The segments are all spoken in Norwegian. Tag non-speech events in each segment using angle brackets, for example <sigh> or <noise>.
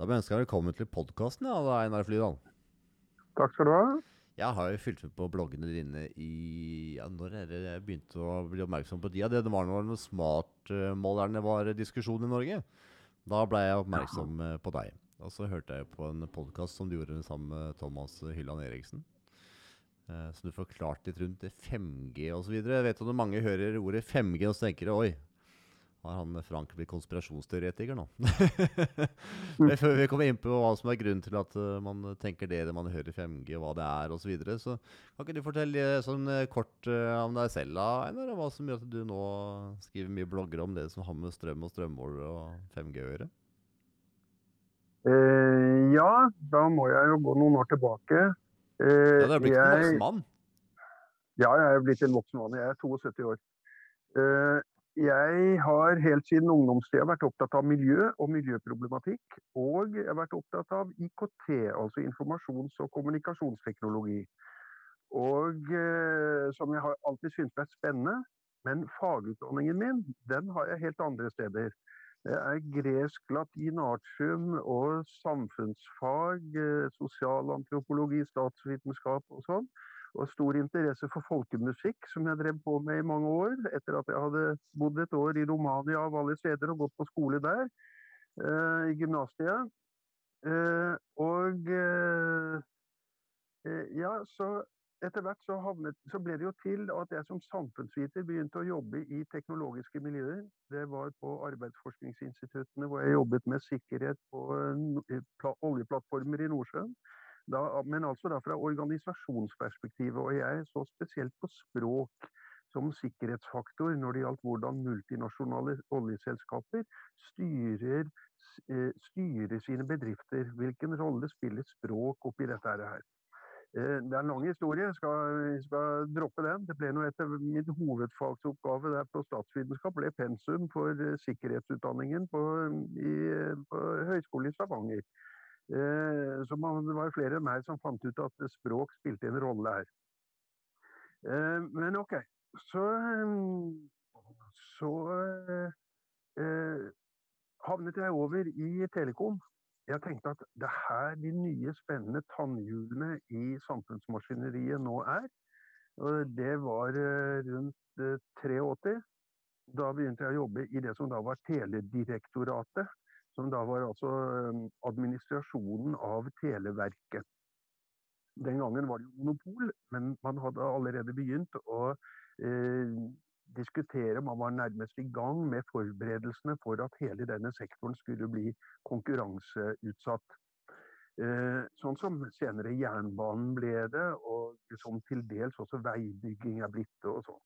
Da vil jeg ønske deg velkommen til podkasten, ja, Einar Flydal. Takk skal du ha. Jeg har jo fulgt med på bloggene dine i ja, Når er det jeg begynte å bli oppmerksom på de? Ja, det var når smartmålerne var diskusjon i Norge. Da ble jeg oppmerksom eh, på deg. Og så hørte jeg på en podkast som du gjorde sammen med Thomas Hylland Eriksen. Eh, så du forklarte litt rundt 5G osv. Jeg vet at mange hører ordet 5G og så tenker de, oi, har han Frank blitt konspirasjonsteoretiker nå? <laughs> Men før vi kommer inn på hva som er grunnen til at uh, man tenker det når man hører 5G, og hva det er osv., så, videre, så kan ikke du fortelle sånn uh, kort uh, om deg selv, da, Einar? Hva som gjør at du nå skriver mye blogger om det som har med strøm og strømmål og 5G å gjøre? ja, da må jeg jo gå noen år tilbake. ja, Du er blitt jeg... en voksen mann? Ja, jeg er blitt en voksen mann. Jeg er 72 år. Jeg har helt siden ungdomstida vært opptatt av miljø og miljøproblematikk. Og jeg har vært opptatt av IKT, altså informasjons- og kommunikasjonsteknologi. Og eh, som jeg har alltid syntes er spennende. Men fagutdanningen min, den har jeg helt andre steder. Det er gresk, latin, artium og samfunnsfag, eh, sosialantropologi, statsvitenskap og sånn og stor interesse for folkemusikk, som jeg drev på med i mange år. Etter at jeg hadde bodd et år i Romania av alle steder og gått på skole der, eh, i gymnasiet. Eh, og eh, eh, ja, så etter hvert så, havnet, så, ble det jo til at jeg som samfunnsviter begynte å jobbe i teknologiske miljøer. Det var på arbeidsforskningsinstituttene hvor jeg jobbet med sikkerhet på eh, oljeplattformer i Nordsjøen. Da, men altså da fra organisasjonsperspektivet. Og jeg så spesielt på språk som sikkerhetsfaktor når det gjaldt hvordan multinasjonale oljeselskaper styrer, eh, styrer sine bedrifter. Hvilken rolle spiller språk oppi dette her? Eh, det er en lang historie, jeg skal, skal, droppe den. Det ble noe etter Min hovedfagsoppgave der på statsvitenskap ble pensum for eh, sikkerhetsutdanningen på, i, på Høgskolen i Stavanger. Eh, så det var flere enn meg som fant ut at språk spilte en rolle her. Eh, men OK. Så, så eh, havnet jeg over i Telekom. Jeg tenkte at det er her de nye, spennende tannhjulene i samfunnsmaskineriet nå er. Det var rundt 83. Da begynte jeg å jobbe i det som da var Teledirektoratet som da var altså um, administrasjonen av Televerket. Den gangen var det jo monopol, men man hadde allerede begynt å eh, diskutere, man var nærmest i gang med forberedelsene for at hele denne sektoren skulle bli konkurranseutsatt. Eh, sånn som senere jernbanen ble det, og som til dels også veibygging er blitt det og sånn.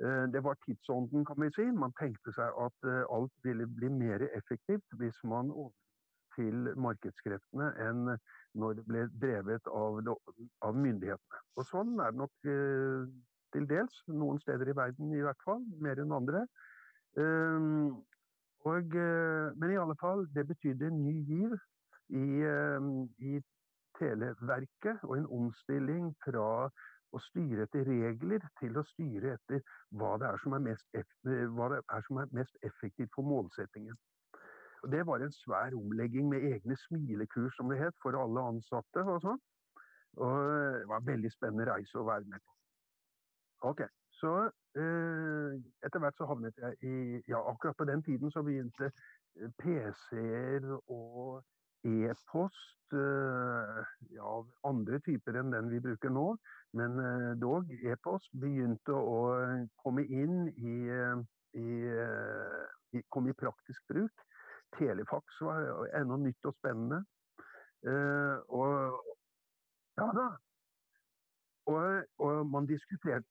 Eh, det var tidsånden, kan vi si. Man tenkte seg at eh, alt ville bli mer effektivt hvis man overlot til markedskreftene enn når det ble drevet av, av myndighetene. Og sånn er det nok eh, til dels. Noen steder i verden i hvert fall. Mer enn andre. Og, men i alle fall, det betydde en ny giv i, i Televerket og en omstilling fra å styre etter regler til å styre etter hva det er som er mest, er som er mest effektivt for målsettingen. Og det var en svær omlegging med egne smilekurs, som det het, for alle ansatte. og sånn. Og Det var en veldig spennende reise å være med på. Ok, Så eh, etter hvert så havnet jeg i Ja, akkurat på den tiden så begynte eh, PC-er og e-post eh, ja, andre typer enn den vi bruker nå, men eh, dog, e-post begynte å komme inn i, i, i, kom i praktisk bruk. Telefax var ennå nytt og spennende. Og ja da. Og, og man diskuterte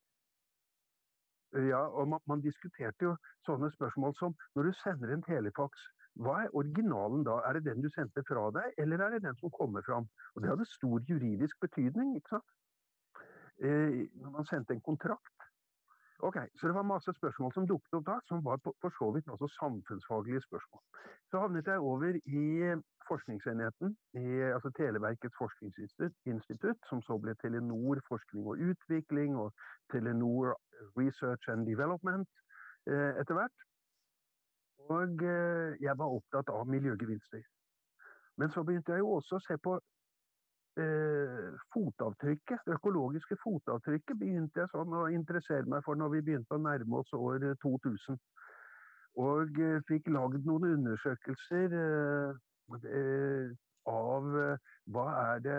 ja, og man, man, diskuterte jo sånne spørsmål som når du sender en telefax, hva er originalen da? Er det den du sendte fra deg, eller er det den som kommer fram? Og Det hadde stor juridisk betydning. ikke sant? eh, man sendte en kontrakt. Ok, Så det var masse spørsmål som dukket opp da, som var for så vidt også samfunnsfaglige spørsmål. Så havnet jeg over i forskningsenheten, i, altså Televerkets forskningsinstitutt, som så ble Telenor forskning og utvikling og Telenor Research and Development eh, etter hvert. Og eh, jeg var opptatt av miljøgevinster. Men så begynte jeg jo også å se på eh, fotavtrykket. Det økologiske fotavtrykket begynte jeg sånn å interessere meg for når vi begynte å nærme oss år 2000. Og eh, fikk lagd noen undersøkelser eh, eh av eh, hva er, det,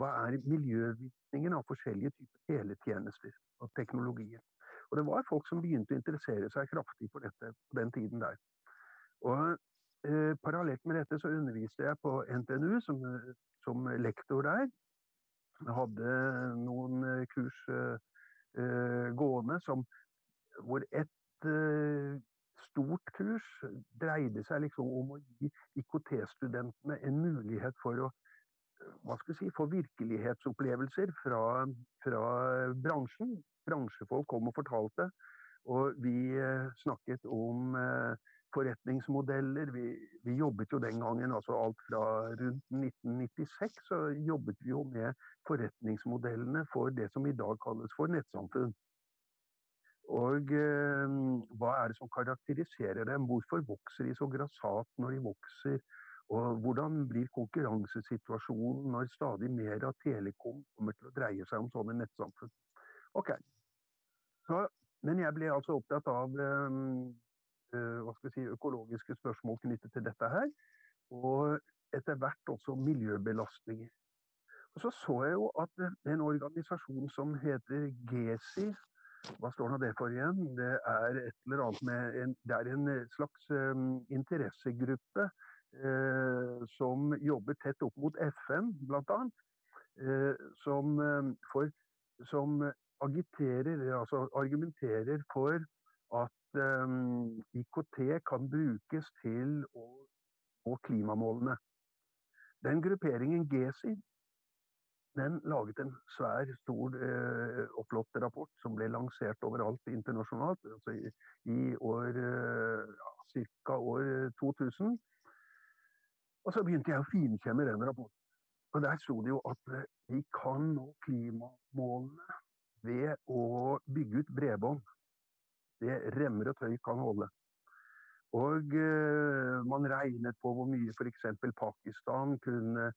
er miljøvirkningen av forskjellige typer teletjenester og teknologier. Og det var folk som begynte å interessere seg kraftig for dette på den tiden der. Og eh, Parallelt med dette så underviste jeg på NTNU som, som lektor der. Jeg hadde noen eh, kurs eh, gående som, hvor et stort kurs dreide seg liksom om å gi IKT-studentene en mulighet for å hva skal si, få virkelighetsopplevelser fra, fra bransjen. Bransjefolk kom og fortalte, og vi snakket om eh, forretningsmodeller. Vi, vi, jobbet jo den gangen, altså alt fra rundt 1996, så jobbet vi jo med forretningsmodellene for det som i dag kalles for nettsamfunn. Og eh, hva er det som karakteriserer dem? Hvorfor vokser de så grassat når de vokser? Og hvordan blir konkurransesituasjonen når stadig mer av telekom kommer til å dreie seg om sånne nettsamfunn? Ok. Så, men jeg ble altså opptatt av eh, hva skal si, økologiske spørsmål knyttet til dette her. Og etter hvert også miljøbelastninger. Og så så jeg jo at en organisasjon som heter GESI, hva står nå det for igjen? Det er et eller annet med en, Det er en eh, slags um, interessegruppe uh, som jobber tett opp mot FN, bl.a. Uh, som, um, som agiterer, altså argumenterer for at um, IKT kan brukes til å nå klimamålene. Den grupperingen GESI den laget en svær, stor eh, og flott rapport som ble lansert overalt internasjonalt altså i, i år eh, ca. år 2000. Og så begynte jeg å finkjemme den rapporten. Og der sto det jo at eh, vi kan nå klimamålene ved å bygge ut bredbånd. Det remmer og tøy kan holde. Og eh, man regnet på hvor mye f.eks. Pakistan kunne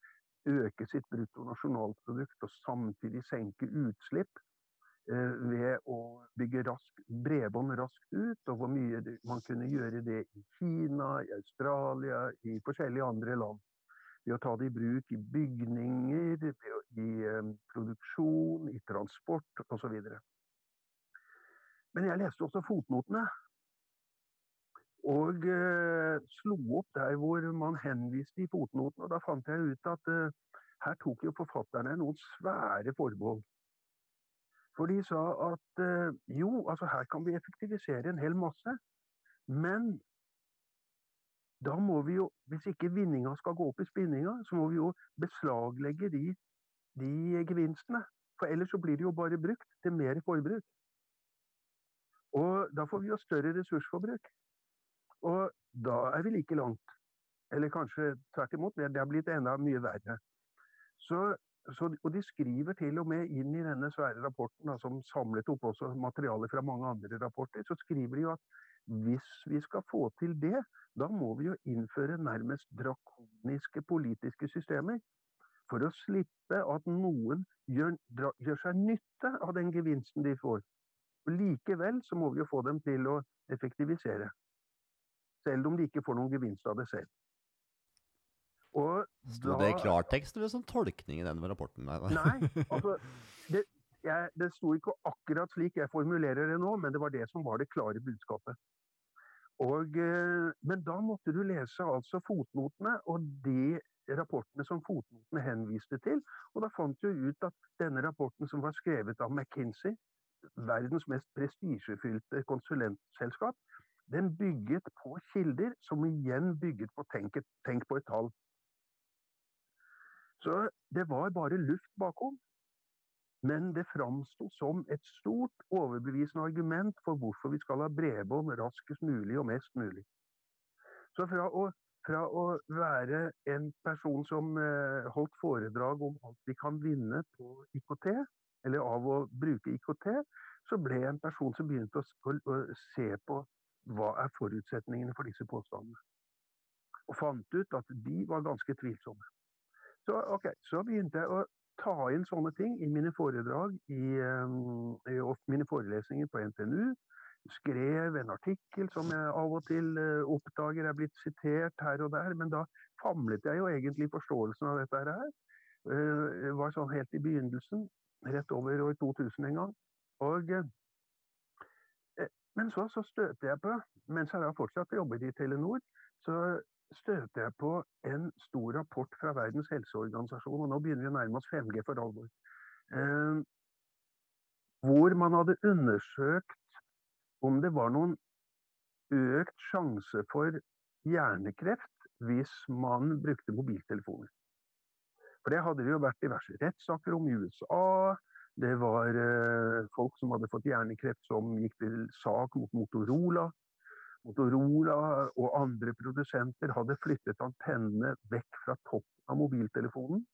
øke sitt bruttonasjonalprodukt og samtidig senke utslipp eh, ved å bygge rask, bredbånd raskt ut, og hvor mye man kunne gjøre det i Kina, i Australia, i forskjellige andre land. Ved å ta det i bruk i bygninger, i eh, produksjon, i transport osv. Men jeg leste også fotnotene og eh, slo opp der hvor man henviste i fotnoten, og da fant jeg ut at eh, her tok jo forfatterne noen svære forbehold. For de sa at eh, jo, altså her kan vi effektivisere en hel masse, men da må vi jo, hvis ikke vinninga skal gå opp i spinninga, så må vi jo beslaglegge de, de gevinstene. For ellers så blir det jo bare brukt til mer forbruk. Og da får vi jo større ressursforbruk. Og da er vi like langt. Eller kanskje tvert imot, det har blitt enda mye verre. Så, så, og de skriver til og med inn i denne svære rapporten, da, som samlet opp også materiale fra mange andre rapporter, så skriver de jo at hvis vi skal få til det, da må vi jo innføre nærmest drakoniske politiske systemer. For å slippe at noen gjør, gjør seg nytte av den gevinsten de får. Og likevel så må vi jo få dem til å effektivisere selv om de ikke får noen gevinst av det selv. Og Sto det i klartekst eller som tolkning i den rapporten? Nei, altså <laughs> det, jeg, det sto ikke akkurat slik jeg formulerer det nå, men det var det som var det klare budskapet. Og, eh, men da måtte du lese altså fotnotene og de rapportene som fotnotene henviste til. Og da fant du ut at denne rapporten som var skrevet av McKinsey, verdens mest prestisjefylte konsulentselskap, den bygget på kilder, som igjen bygget på tenk, tenk på et tall. Så det var bare luft bakom. Men det framsto som et stort, overbevisende argument for hvorfor vi skal ha bredbånd raskest mulig og mest mulig. Så fra å, fra å være en person som eh, holdt foredrag om alt vi kan vinne på IKT, eller av å bruke IKT, så ble jeg en person som begynte å, å, se på hva er forutsetningene for disse påstandene? og fant ut at de var ganske tvilsomme. Så, okay, så begynte jeg å ta inn sånne ting i mine foredrag i, i mine forelesninger på NTNU. Skrev en artikkel som jeg av og til oppdager er blitt sitert her og der, men da famlet jeg jo egentlig forståelsen av dette her. Det var sånn helt i begynnelsen, rett over år 2000 en gang. Og, men så, så støter jeg på, mens jeg da fortsatt jobbet i Telenor, så støter jeg på en stor rapport fra Verdens helseorganisasjon, og nå begynner vi å nærme oss 5G for alvor. Eh, hvor man hadde undersøkt om det var noen økt sjanse for hjernekreft hvis man brukte mobiltelefoner. For det hadde det jo vært diverse rettssaker om i USA. Det var eh, folk som hadde fått hjernekreft som gikk til sak mot Motorola. Motorola og andre produsenter hadde flyttet antennene vekk fra toppen av mobiltelefonen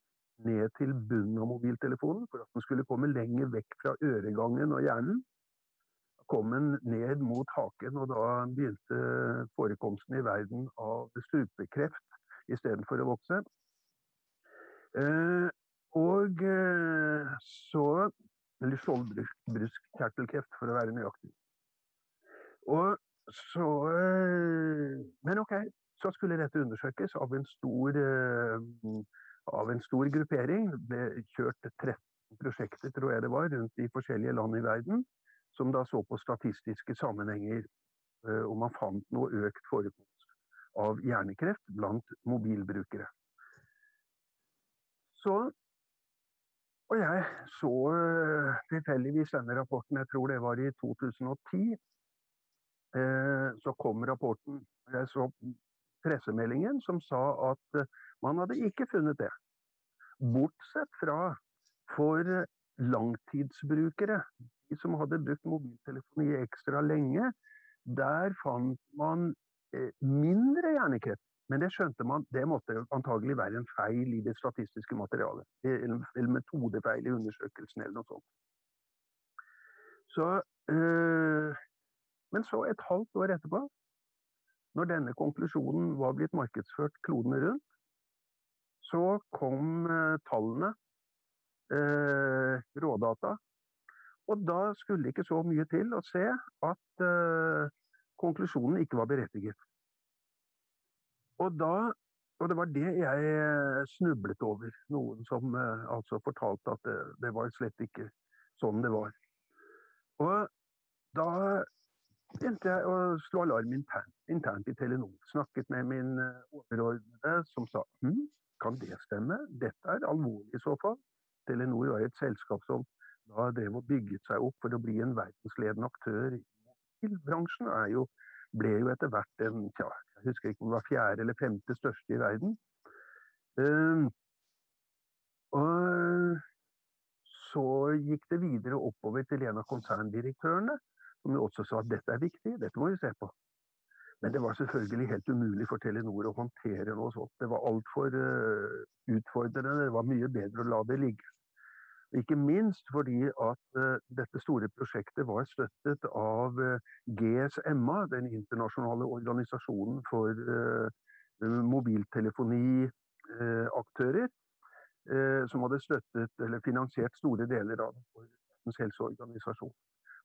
ned til bunnen av mobiltelefonen for at den skulle komme lenger vekk fra øregangen og hjernen. Kom den ned mot haken, og da begynte forekomsten i verden av strupekreft istedenfor å vokse. Eh, og eh, så Eller skjoldbruskkjertelkreft, for å være nøyaktig. Og så eh, Men OK, så skulle dette undersøkes av en stor, eh, av en stor gruppering. Det ble kjørt 13 prosjekter, tror jeg det var, rundt i forskjellige land i verden. Som da så på statistiske sammenhenger. Eh, og man fant noe økt forekomst av hjernekreft blant mobilbrukere. Så Og jeg så tilfeldigvis denne rapporten, jeg tror det var i 2010 Eh, så kom rapporten. Jeg så pressemeldingen som sa at eh, man hadde ikke funnet det. Bortsett fra for langtidsbrukere, de som hadde brukt mobiltelefoni ekstra lenge, der fant man eh, mindre hjernekreft. Men det skjønte man, det måtte antagelig være en feil i det statistiske materialet. Eller metodefeil i undersøkelsen eller noe sånt. Så øh, men så, et halvt år etterpå, når denne konklusjonen var blitt markedsført klodene rundt, så kom eh, tallene, øh, rådata. Og da skulle det ikke så mye til å se at konklusjonen ikke var berettiget. Og, da, og det var det jeg eh, snublet over. Noen som eh, altså fortalte at det, det var slett ikke sånn det var. Og da begynte jeg å slå alarm internt, internt, i Telenor. Snakket med min eh, overordnede som sa hm, kan det stemme? Dette er alvorlig i så fall. Telenor var et selskap som da drev og bygget seg opp for å bli en verdensledende aktør i mobilbransjen. Jo, ble jo etter hvert en tja, jeg husker ikke om det var fjerde eller femte største i verden. Uh, og så gikk det videre oppover til en av konserndirektørene som jo også sa at dette er viktig, dette må vi se på. Men det var selvfølgelig helt umulig for Telenor å håndtere noe sånt. Det var altfor uh, utfordrende. Det var mye bedre å la det ligge. Ikke minst fordi at uh, dette store prosjektet var støttet av uh, GSMA, den internasjonale organisasjonen for mobiltelefoniaktører, som hadde støttet eller finansiert store deler av Verdens helseorganisasjon.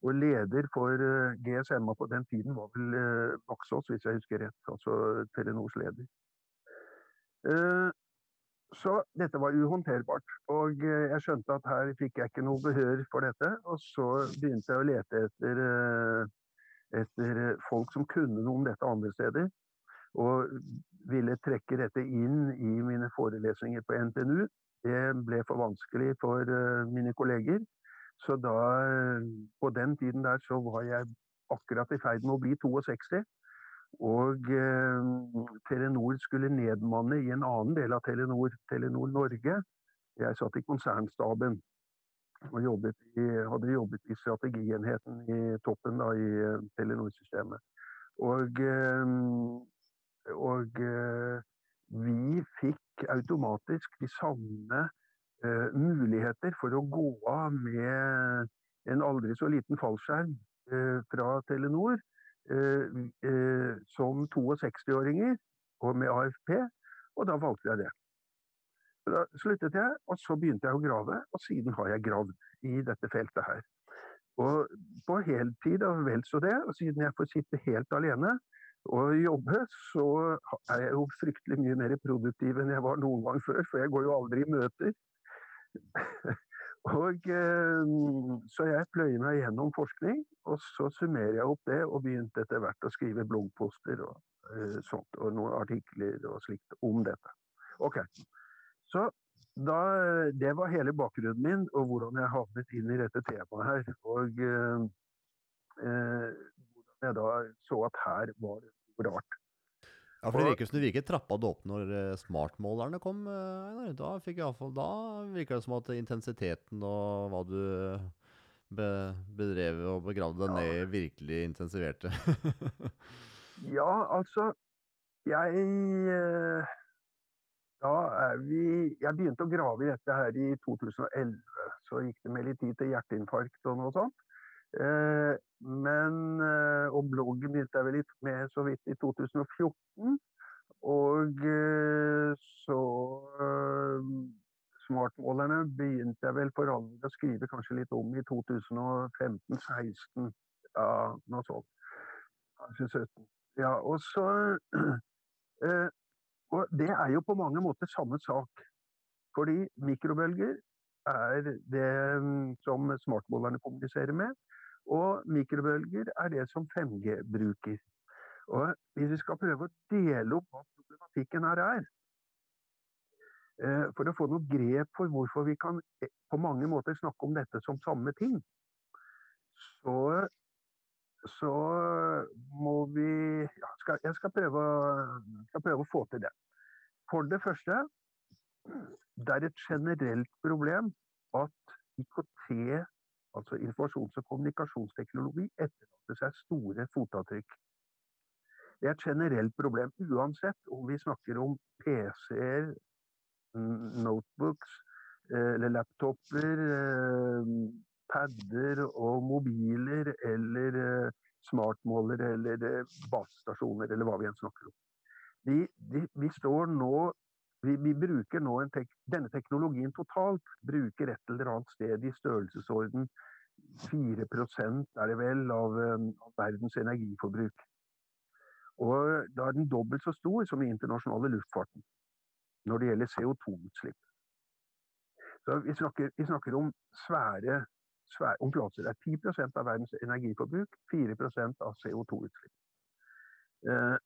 Og leder for eh, GSMA på den tiden var vel eh, Baksås, hvis jeg husker rett. Altså Telenors leder. Eh, så dette var uhåndterbart. Og jeg skjønte at her fikk jeg ikke noe behør for dette. Og så begynte jeg å lete etter, etter folk som kunne noe om dette andre steder. Og ville trekke dette inn i mine forelesninger på NTNU. Det ble for vanskelig for mine kolleger. Så da, på den tiden der, så var jeg akkurat i ferd med å bli 62. Og eh, Telenor skulle nedmanne i en annen del av Telenor, Telenor Norge. Jeg satt i konsernstaben og jobbet i, hadde jobbet i strategienheten i toppen da, i eh, Telenor-systemet. Og, eh, og eh, vi fikk automatisk de samme Eh, muligheter for å gå av med en aldri så liten fallskjerm eh, fra Telenor som 62-åringer. og med AFP, og da valgte jeg det. Da sluttet jeg, og så begynte jeg å grave, og siden har jeg gravd i dette feltet her. Og på heltid og vel så det, og siden jeg får sitte helt alene og jobbe, så er jeg jo fryktelig mye mer produktiv enn jeg var noen gang før, for jeg går jo aldri i møter. Og eh, Så jeg pløyer meg gjennom forskning, og så summerer jeg opp det, og begynte etter hvert å skrive bloggposter og eh, sånt, og noen artikler og slikt om dette. Ok, så da, det var hele bakgrunnen min, og hvordan jeg havnet inn i dette temaet her. Og eh, eh, hvordan jeg da så at her var det rart. Ja, for Det virker som du virket trappa det opp når eh, smartmålerne kom. Einar. Da, fikk jeg fall, da virka det som at intensiteten og hva du be, bedrev og begravde deg ned virkelig intensiverte. <laughs> ja, altså Jeg da er vi Jeg begynte å grave i dette her i 2011. Så gikk det med litt tid til hjerteinfarkt og noe sånt. Eh, men eh, Og bloggen begynte jeg vel litt med så vidt i 2014. Og eh, så Smartmålerne begynte jeg vel for alvor å skrive kanskje litt om i 2015-16. Ja, noe sånt. Kanskje 17. Ja, og så <clears throat> Og det er jo på mange måter samme sak. Fordi mikrobølger er det mm, som smartmålerne kommuniserer med. Og mikrobølger er det som 5G bruker. Og hvis vi skal prøve å dele opp hva problematikken her er, eh, for å få noe grep for hvorfor vi kan eh, på mange måter snakke om dette som samme ting, så så må vi ja, skal, Jeg skal prøve, skal prøve, å få til det. For det første, det er et generelt problem at IKT, altså informasjons- og kommunikasjonsteknologi, etterlater seg store fotavtrykk. Det er et generelt problem uansett om vi snakker om PC-er, notebooks eh, eller laptoper, eh, padder og mobiler eller eh, smartmålere eller basestasjoner eller hva vi enn snakker om. Vi, de, vi står nå vi, vi, bruker nå tek, denne teknologien totalt bruker et eller annet sted i størrelsesorden 4 er det vel av, eh, av, verdens energiforbruk. Og da er den dobbelt så stor som i internasjonale luftfarten når det gjelder CO2-utslipp. Så vi snakker, vi snakker om svære om plasser. Det er 10% av verdens energiforbruk, 4% av CO2-utslipp. Eh,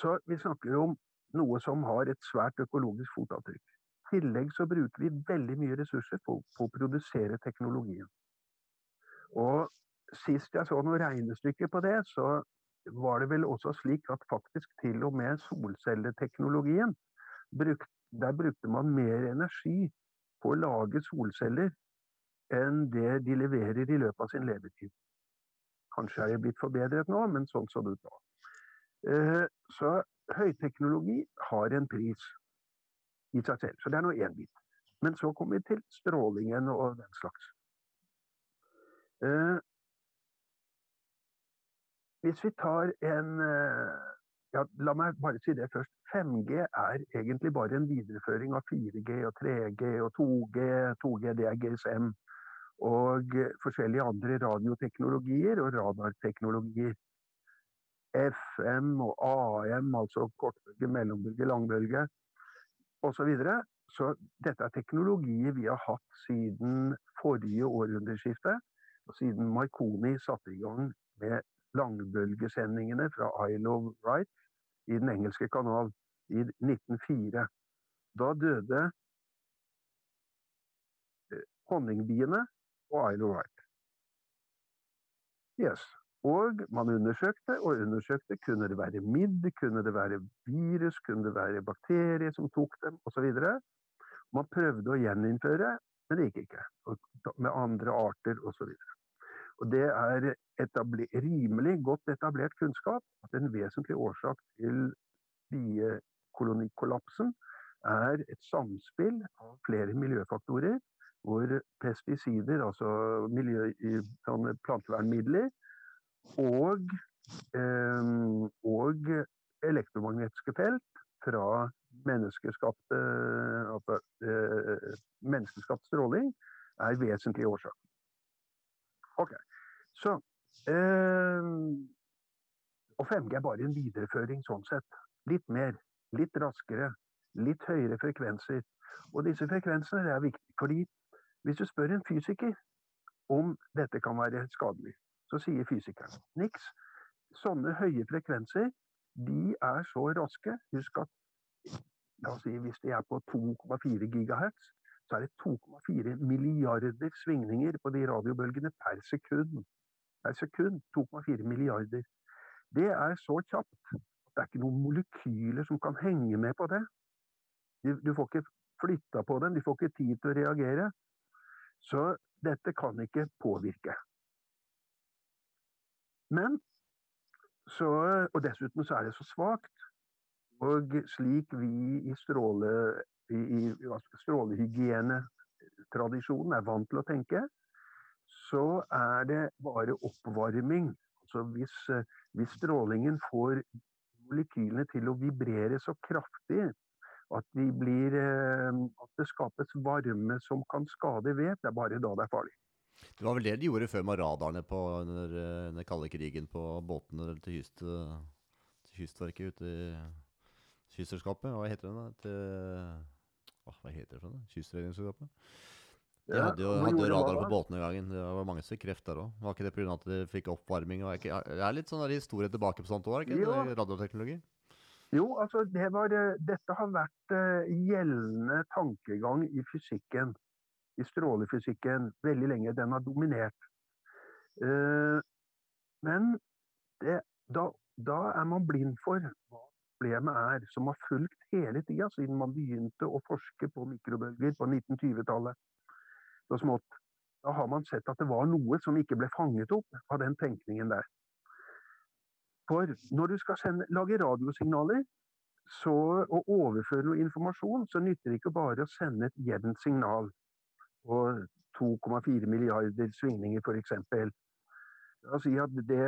så vi snakker om noe som har et svært økologisk fotavtrykk. I tillegg så bruker vi veldig mye ressurser på, på å produsere teknologien. Og sist jeg så noe regnestykke på det, så var det vel også slik at faktisk til og med solcelleteknologien Der brukte man mer energi på å lage solceller enn det de leverer i løpet av sin levetid. Kanskje er det blitt forbedret nå, men sånn så det ut da. Eh, så høyteknologi har en pris i seg selv. Så det er nå én bit. Men så kommer vi til strålingen og den slags. Eh, hvis vi tar en eh, ja, La meg bare si det først. 5G er egentlig bare en videreføring av 4G og 3G og 2G. 2G det er GSM og forskjellige andre radioteknologier og radarteknologier. FM og AM, altså kortbølge, mellombølge, langbølge osv. Så, videre. så dette er teknologier vi har hatt siden forrige århundreskifte. Og siden Marconi satte i gang med langbølgesendingene fra Isle of Right i Den engelske kanal i 1904. Da døde eh, honningbiene og Isle of Right. Yes. Og man undersøkte og undersøkte. Kunne det være midd, kunne det være virus, kunne det være bakterier som tok dem, osv. Man prøvde å gjeninnføre, men det gikk ikke. Med andre arter osv. Det er rimelig godt etablert kunnskap at en vesentlig årsak til biekolonikollapsen er et samspill av flere miljøfaktorer hvor pesticider, altså miljø, plantevernmidler, og, eh, og elektromagnetiske felt fra menneskeskapt, altså, eh, menneskeskapt stråling er vesentlige årsaker. Ok, så eh, Og 5G er bare en videreføring sånn sett. Litt mer, litt raskere, litt høyere frekvenser. Og disse frekvensene er viktige, fordi hvis du spør en fysiker om dette kan være skadelig, så sier fysikeren niks. Sånne høye frekvenser de er så raske. Husk at la oss si, hvis de er på 2,4 gigahertz, så er det 2,4 milliarder svingninger på de radiobølgene per sekund. Per sekund 2,4 milliarder. Det er så kjapt at det er ikke noen molekyler som kan henge med på det. Du, du får ikke flytta på dem, de får ikke tid til å reagere. Så dette kan ikke påvirke. Men så, og dessuten så er det så svakt. Og slik vi i, stråle, i, i strålehygienetradisjonen er vant til å tenke, så er det bare oppvarming. Altså hvis, hvis strålingen får molekylene til å vibrere så kraftig at, de blir, eh, at det skapes varme som kan skade vev, det er bare da det er farlig. Det var vel det de gjorde før med radarene på, under den eh, kalde krigen på båtene til, kyst, til kystverket ute i Kystselskapet. Hva heter det? Til, hva heter det for noe? Kystredningsselskapet? De ja, hadde jo hadde radar på båtene en gang. Det var mange som kreft der òg. Var ikke det pga. at de fikk oppvarming? Og ikke, det er litt sånn historie tilbake på sånt år, ikke jo. radioteknologi? Jo, altså det var, eh, dette har vært uh, gjeldende tankegang i fysikken i strålefysikken veldig lenge. Den har dominert. Uh, men det, da, da, er man blind for hva problemet er, som har fulgt hele tida siden man begynte å forske på mikrobølger på 1920-tallet. Så smått. Da har man sett at det var noe som ikke ble fanget opp av den tenkningen der. For når du skal sende, lage radiosignaler så, og overføre noe informasjon, så nytter det ikke bare å sende et jevnt signal og 2,4 milliarder svingninger f.eks. Si at det,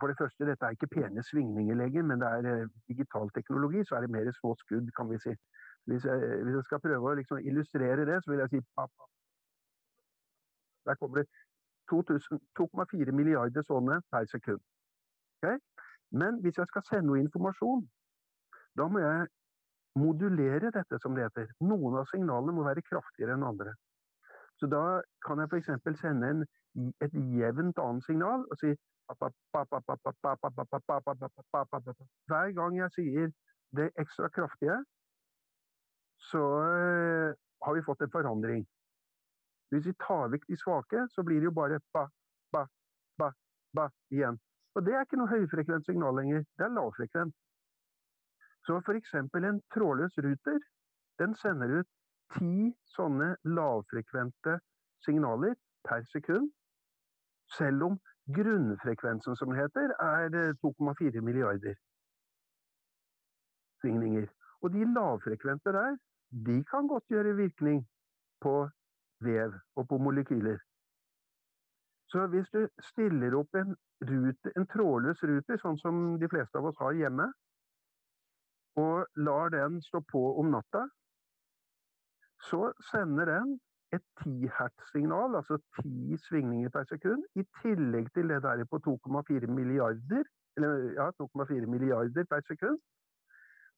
for det første, dette er ikke pene svingninger lenger, men det er eh, digital teknologi, så er det mer små skudd, kan vi si. Hvis jeg, hvis jeg skal prøve å liksom illustrere det, så vil jeg si. Der kommer det 2,4 milliarder sånne per sekund. Okay? Men hvis jeg skal sende noe informasjon, da må jeg modulere dette, som det heter. Noen av signalene må være kraftigere enn andre. Så da kan jeg f.eks. sende en, et jevnt annet signal og si Hver gang jeg sier det ekstra kraftige, så har vi fått en forandring. Hvis vi tar vekk de svake, så blir det jo bare ba, ba, ba, ba igjen. Og det er ikke noe høyfrekvent signal lenger, det er lavfrekvent. Så f.eks. en trådløs ruter, den sender ut ti sånne lavfrekvente signaler per sekund. Selv om grunnfrekvensen, som det heter, er 2,4 eh, milliarder svingninger. Og de lavfrekvente der, de kan godt gjøre virkning på vev og på molekyler. Så hvis du stiller opp en, rute, en trådløs ruter, sånn som de fleste av oss har hjemme, og lar den stå på om natta, så sender den et 10 hertz-signal, altså 10 svingninger per sekund, i tillegg til det der på 2,4 milliarder, eller ja, 2,4 milliarder per sekund.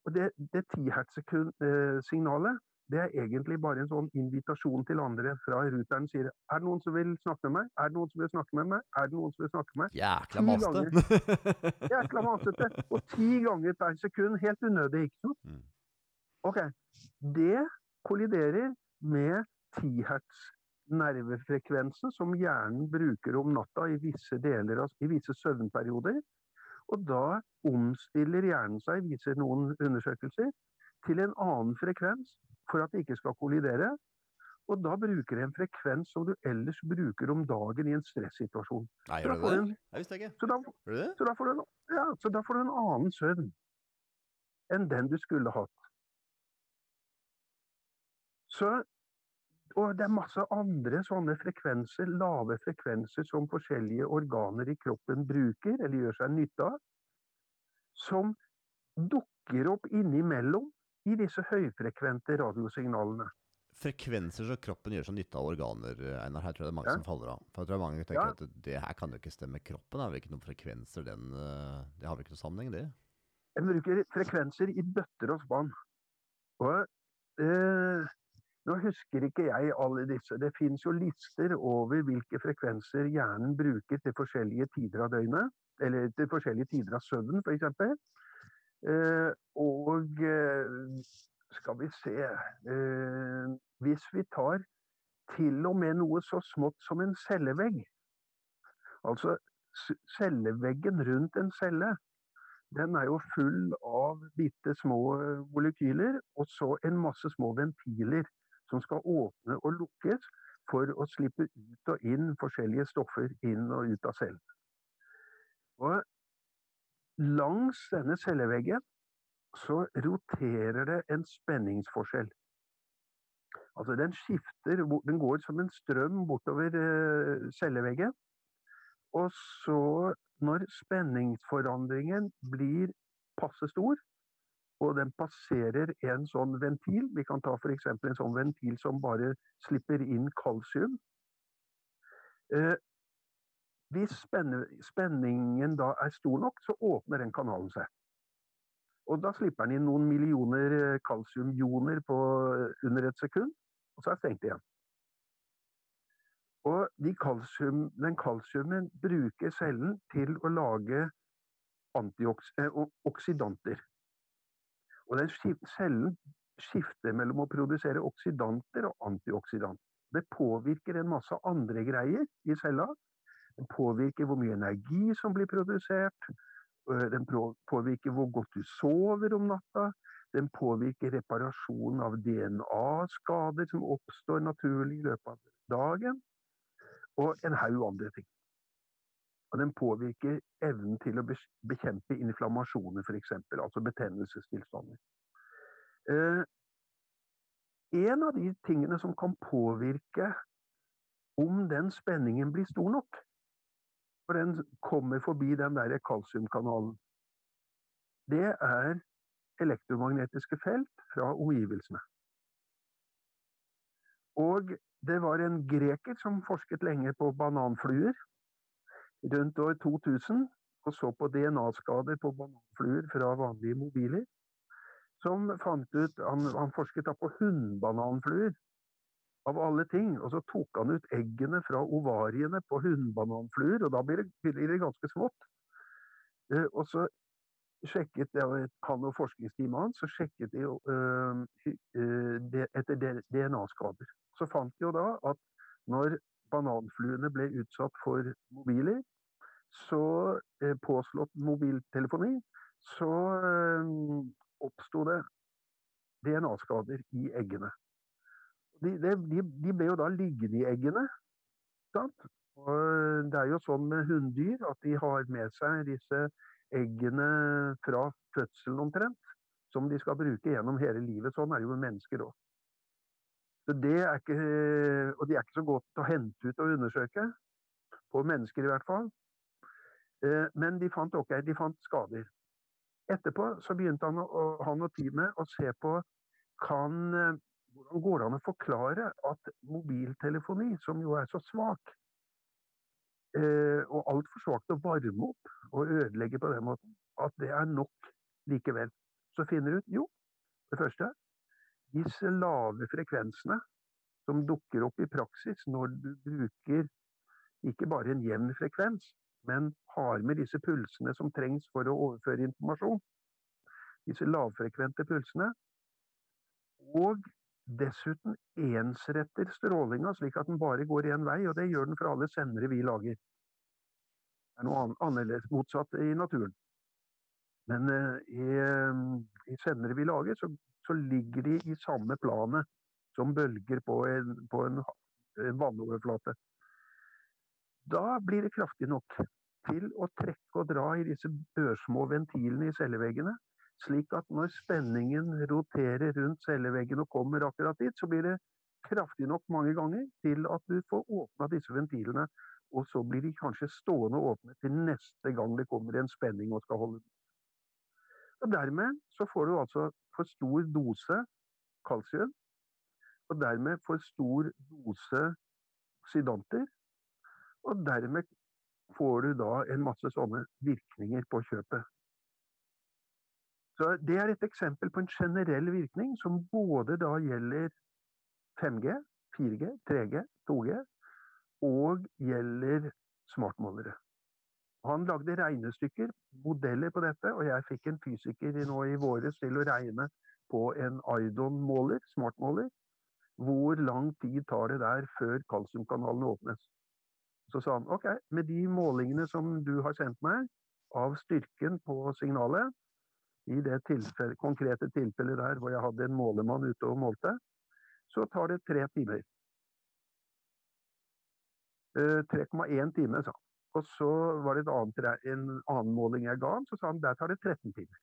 Og det, det 10 hertz-signalet det er egentlig bare en sånn invitasjon til andre fra ruteren sier Er det noen som vil snakke med meg? Er det noen som vil snakke med meg? Er det noen som vil snakke med meg? Jækla masete. <laughs> Jækla masete. Og ti ganger per sekund. Helt unødig, ikke sant? Mm. Ok. Det kolliderer med 10 hertz nervefrekvensen som hjernen bruker om natta i visse, deler av, i visse søvnperioder. Og da omstiller hjernen seg, viser noen undersøkelser, til en annen frekvens for at det ikke skal kollidere. Og da bruker de en frekvens som du ellers bruker om dagen i en stressituasjon. Nei, gjør du det? En, jeg visste ikke. Så da, så, da får du en, ja, så da får du en annen søvn enn den du skulle hatt. Så, og det er masse andre sånne frekvenser, lave frekvenser som forskjellige organer i kroppen bruker eller gjør seg nytte av, som dukker opp innimellom i disse høyfrekvente radiosignalene. Frekvenser som kroppen gjør seg nytte av organer, Einar. Her tror jeg det er mange Ja. som faller av. For jeg tror mange tenker Ja. at det her kan jo ikke stemme. Kroppen har vel ikke noen frekvenser, den eh, Det har vel ikke noen sammenheng, det? En bruker frekvenser i bøtter og spann. Og eh, nå husker ikke jeg alle disse. Det finnes jo lister over hvilke frekvenser hjernen bruker til forskjellige tider av døgnet. Eller til forskjellige tider av søvn, f.eks. Eh, og eh, skal vi se eh, Hvis vi tar til og med noe så smått som en cellevegg. Altså celleveggen rundt en celle den er jo full av bitte små eh, molekyler, og så en masse små ventiler som skal åpne og lukkes for å slippe ut og inn forskjellige stoffer inn og ut av cellen. Og langs denne celleveggen så roterer det en spenningsforskjell. Altså den skifter, den går som en strøm bortover eh, celleveggen. Og så, når spenningsforandringen blir passe stor, og den passerer en sånn ventil Vi kan ta f.eks. en sånn ventil som bare slipper inn kalsium. Eh, hvis spenningen da er stor nok, så åpner den kanalen seg. Og da slipper den inn noen millioner kalsiumjoner kalsiumioner på eh, under et sekund, og så er det stengt igjen. Og de kalsium, den kalsiumen bruker cellen til å lage antioks, eh, oksidanter. Og den cellen skifter mellom å produsere oksidanter og antioksidanter. Det påvirker en masse andre greier i cella. Den påvirker hvor mye energi som blir produsert. øh, Den påvirker hvor godt du sover om natta. Den påvirker reparasjonen av DNA-skader som oppstår naturlig i løpet av dagen. Og en haug andre ting. Og den påvirker evnen til å bekjempe inflammasjoner, f.eks. Altså betennelsestilstander. Eh, en av de tingene som kan påvirke om den spenningen blir stor nok, for den kommer forbi den der kalsiumkanalen, det er elektromagnetiske felt fra omgivelsene. Og det var en greker som forsket lenge på bananfluer rundt år 2000, og så på DNA-skader på bananfluer fra vanlige mobiler. Som fant ut, han, han forsket da på hunnbananfluer, av alle ting. Og så tok han ut eggene fra ovariene på hunnbananfluer, og da blir det, blir det ganske smått. Uh, og så sjekket han og forskningsteamet hans så sjekket de uh, uh, hy- eh, etter DNA-skader. Så fant de jo da at når bananfluene ble utsatt for mobiler, så eh, påslått mobiltelefoni, så eh, oppsto det DNA-skader i eggene. De, de, de, ble jo da liggende i eggene. Sant? Og det er jo sånn med hunndyr at de har med seg disse eggene fra fødselen omtrent, som de skal bruke gjennom hele livet. Sånn er det jo med mennesker òg. Og de er ikke så godt å hente ut og undersøke, på mennesker i hvert fall. Eh, Men de fant, okay, de fant skader. Etterpå så begynte han, han og teamet å se på kan, eh, hvordan går det an å forklare at mobiltelefoni, som jo er så svak, eh, og altfor svakt å varme opp og ødelegge på den måten, at det er nok likevel. Så finner du ut jo, det første disse lave frekvensene som dukker opp i praksis når du bruker ikke bare en jevn frekvens, men har med disse pulsene som trengs for å overføre informasjon. Disse lavfrekvente pulsene. Og dessuten ensretter strålinga slik at den bare går én vei, og det gjør den for alle sendere vi lager. Det er noe an- annerledes motsatt i naturen. Men eh, i, i sendere vi lager, så, så ligger de i samme planet som bølger på en, på en vannoverflate. Da blir det kraftig nok til å trekke og dra i disse ørsmå ventilene i celleveggene, slik at når spenningen roterer rundt celleveggen og kommer akkurat dit, så blir det kraftig nok mange ganger til at du får åpna disse ventilene, og så blir de kanskje stående åpne til neste gang det kommer en spenning og skal holde. Og dermed så får du altså for stor dose kalsium, og dermed for stor dose oksidanter. Og dermed får du da en masse sånne virkninger på kjøpet. Så Det er et eksempel på en generell virkning som både da gjelder 5G, 4G, 3G, 2G og gjelder smartmålere. Han lagde regnestykker, modeller på dette, og jeg fikk en fysiker nå i våres til å regne på en Idon-måler, smartmåler. Hvor lang tid tar det der før kalsiumkanalen åpnes? Så sa han OK, med de målingene som du har sendt meg av styrken på signalet, i det tilfelle, konkrete tilfellet der hvor jeg hadde en målemann ute og målte, så tar det tre timer. 3,1 time, sa han. Og så var det annet, en annen måling jeg ga han, så sa han der tar det 13 timer.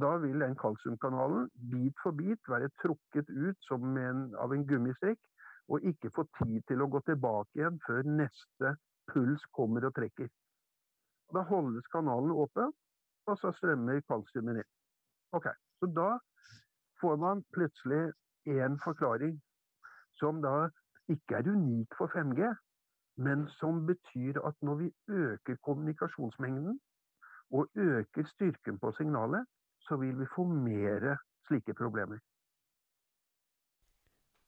Da vil den kalsiumkanalen bit for bit være trukket ut en, av en gummistrikk, og ikke få tid til å gå tilbake igjen før neste puls kommer og trekker. Da holdes kanalen åpen, og så strømmer kalsiumet inn. Ok, Så da får man plutselig en forklaring som da ikke er unik for 5G, men som betyr at når vi øker kommunikasjonsmengden og øker styrken på signalet, så vil vi få mer slike problemer.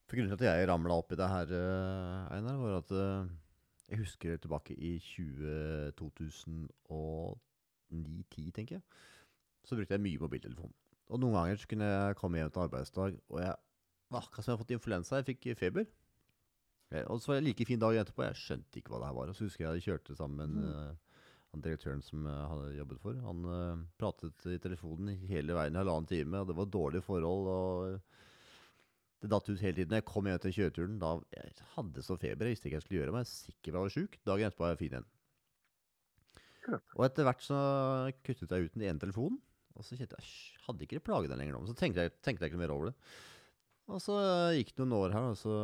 For Grunnen til at jeg ramla opp i det her, eh, Einar, var at eh, jeg husker tilbake i 20, 2009-10, tenker jeg. Så brukte jeg mye mobiltelefon. Og noen ganger så kunne jeg komme hjem til arbeidsdag, og jeg akkurat som jeg hadde fått influensa. Jeg fikk feber. Og så var det like fin dag etterpå. Jeg skjønte ikke hva det her var. Og så husker jeg jeg kjørte sammen med mm. uh, direktøren som jeg hadde jobbet for. Han uh, pratet i telefonen hele veien i halvannen time, og det var dårlige forhold. og Det datt ut hele tiden. Jeg kom hjem til kjøreturen. Da jeg hadde så feber. Jeg visste ikke hva jeg skulle gjøre. Men jeg sikker på at jeg var sjuk. Dagen etterpå var jeg fin igjen. Og etter hvert så kuttet jeg ut den ene telefonen. Og så kjente jeg hadde ikke det plaget den lenger nå. Så tenkte jeg, tenkte jeg ikke mer over det. Og så gikk det noen år her, og så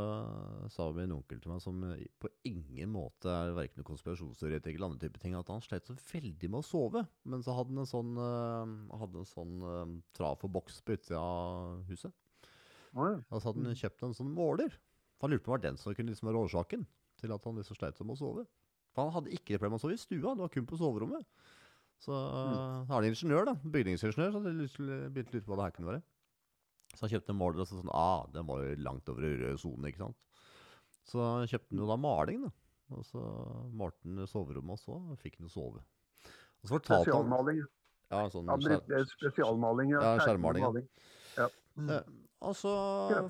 sa min onkel til meg, som på ingen måte er verken konspirasjonsteoretiker eller andre type ting, at han slet så veldig med å sove. Men så hadde han en sånn, uh, hadde en sånn uh, traf og boks på utsida av huset. Og så hadde han kjøpt en sånn måler. Han lurte på om det var den som kunne liksom være årsaken til at han liksom sleit med å sove. For han hadde ikke det problemet Han sov i stua, det var kun på soverommet. Så mm. mm. han er ingeniør, da. Bygningsingeniør, så begynte å lure på hva det her kunne være. Så han kjøpte en måler, og så sånn Ah, den var jo langt over rød sone, ikke sant. Så kjøpte han jo da maling, da. Og så malte han soverommet også, og fikk han jo sove. Spesialmaling. Ja, sånn spesialmaling. Ja, skjermmaling. Ja. Mm. Eh, og så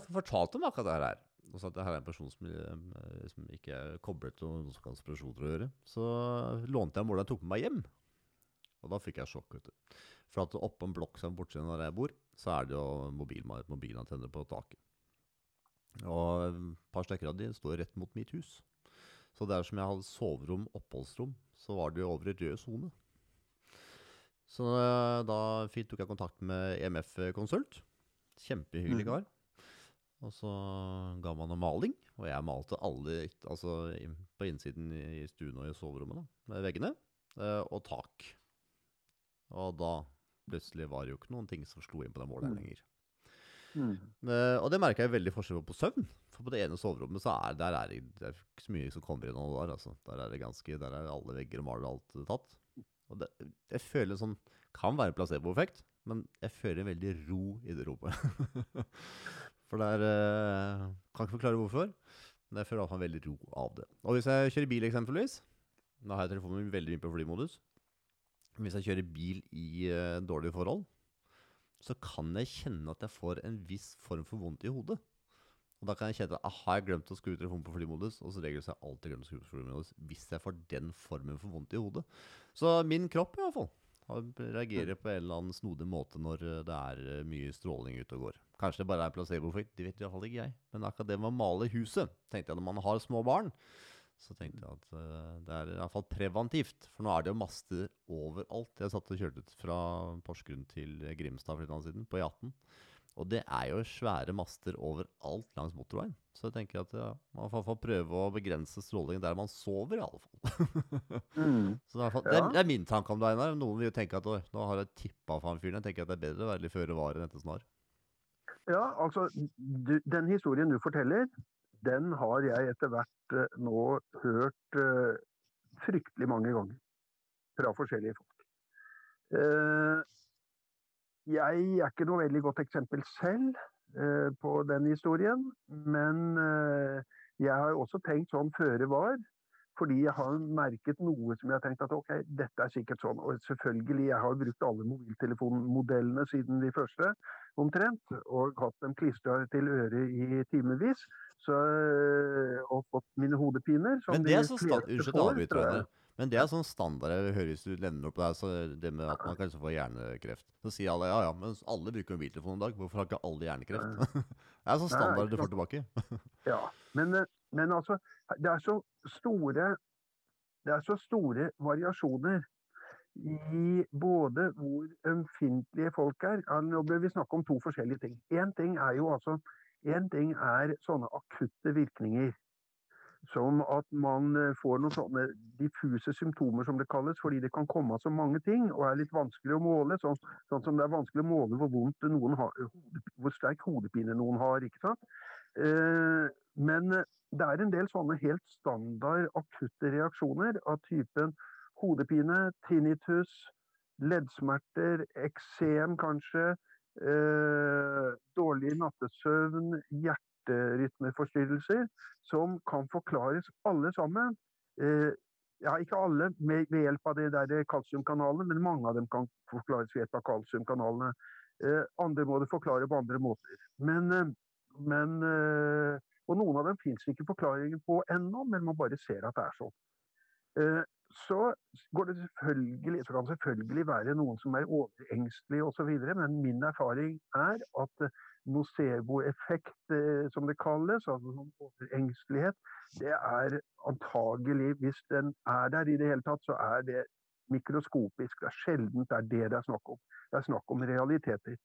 fortalte han akkurat det her. Og så at det her er en person som, eh, som ikke er koblet til noen som konspirasjoner å gjøre. Så lånte jeg målet og tok med meg hjem. Og da fikk jeg sjokk. vet du. For at oppå en blokk som bortsett der jeg bor, så er det jo mobil, mobilantenner på taket. Og et par stykker av de står rett mot mitt hus. Så der som jeg hadde soverom, oppholdsrom, så var det jo over i rød sone. Så eh, da tok jeg kontakt med EMF Konsult. Kjempehyggelig mm. Og så ga man noe maling, og jeg malte alle altså på innsiden i stuen og i soverommet. da, med Veggene. Eh, og tak. Og da plutselig var det jo ikke noen ting som slo inn på den måleren mm. lenger. Mm. Uh, og det merka jeg veldig forskjell på søvn. For på det ene soverommet så er, der er det, det er ikke så mye som kommer inn. Der, altså. der er det ganske, der er alle vegger og maler og alt tatt. Og det, jeg føler sånn Kan være placeboeffekt, men jeg føler en veldig ro i det rommet. <laughs> for der er uh, Kan ikke forklare hvorfor, men jeg føler iallfall veldig ro av det. Og hvis jeg kjører bil eksempelvis, da har jeg telefonen min veldig mye på flymodus. Hvis jeg kjører bil i uh, dårlige forhold, så kan jeg kjenne at jeg får en viss form for vondt i hodet. Og da kan jeg kjenne at har jeg glemt å skru telefonen på flymodus, og så regel så jeg alltid glemt å skru på flymodus hvis jeg får den formen for vondt i hodet. Så min kropp i fall reagerer på en eller annen snodig måte når eh, det er eh, mye stråling ute og går. Kanskje det bare er placeboeffekt, det vet iallfall ikke jeg. Men akkurat det med å male huset, tenkte jeg når man har små barn, så tenkte jeg at uh, det er i hvert fall preventivt. For nå er det jo master overalt. Jeg satt og kjørte ut fra Porsgrunn til Grimstad for litt siden, på E18. Og det er jo svære master overalt langs motorveien. Så jeg tenker at ja, man får, får prøve å begrense strålingen der man sover, i alle fall. Mm. <laughs> Så det er, det, er, det er min tanke om det, Einar. Noen vil jo tenke at «Oi, nå har jeg tippa for han fyren. Jeg tenker at det er bedre å være litt føre var enn etter snar. Ja, altså, du, den historien du forteller, den har jeg etter hvert uh, nå hørt uh, fryktelig mange ganger. Fra forskjellige folk. Eh, jeg er ikke noe veldig godt eksempel selv eh, på den historien, men eh, jeg har også tenkt sånn føre var. Fordi jeg har merket noe som jeg har tenkt at ok, dette er sikkert sånn. Og selvfølgelig, jeg har brukt alle mobiltelefonmodellene siden de første, omtrent. Og hatt dem klistra til øret i timevis. Så, øh, og fått mine hodepiner. som Men det er fleste stand- Unnskyld, avbryter jeg. Men det er sånn standard jeg hører hvis du nevner opp det her, så det med at man kan få hjernekreft. Så sier alle ja ja, men alle bruker mobiltelefon en dag. Hvorfor har ikke alle hjernekreft? <laughs> det er sånn standard du får tilbake. <laughs> Ja, men, eh, men altså, det er så store det er så store variasjoner i både hvor ømfintlige folk er. Nå bør vi snakke om to forskjellige ting. Én ting er jo altså en ting er sånne akutte virkninger. Som at man eh, får noen sånne diffuse symptomer, som det kalles, fordi det kan komme av så mange ting og er litt vanskelig å måle. Sånn, sånn som det er vanskelig å måle hvor, vondt noen har, hvor sterk hodepine noen har. ikke sant? Eh, men det er en del sånne helt standard akutte reaksjoner av typen hodepine, tinnitus, leddsmerter, eksem kanskje, eh, dårlig nattesøvn, hjerterytmeforstyrrelser, som kan forklares alle sammen. Eh, ja, ikke alle med, ved hjelp av de der kalsiumkanalene, men mange av dem kan forklares ved hjelp av kalsiumkanalene. Eh, andre må det forklare på andre måter. Men, eh, men og noen av dem fins ikke forklaringen på ennå, men man bare ser at det er sånn. Så går det selvfølgelig, så kan det selvfølgelig være noen som er overengstelige osv., men min erfaring er at nocebo-effekt, eh, som det kalles, altså sånn overengstelighet, det er antagelig, hvis den er der i det hele tatt, så er det mikroskopisk. Det er sjelden det er det det er snakk om. Det er snakk om realiteter.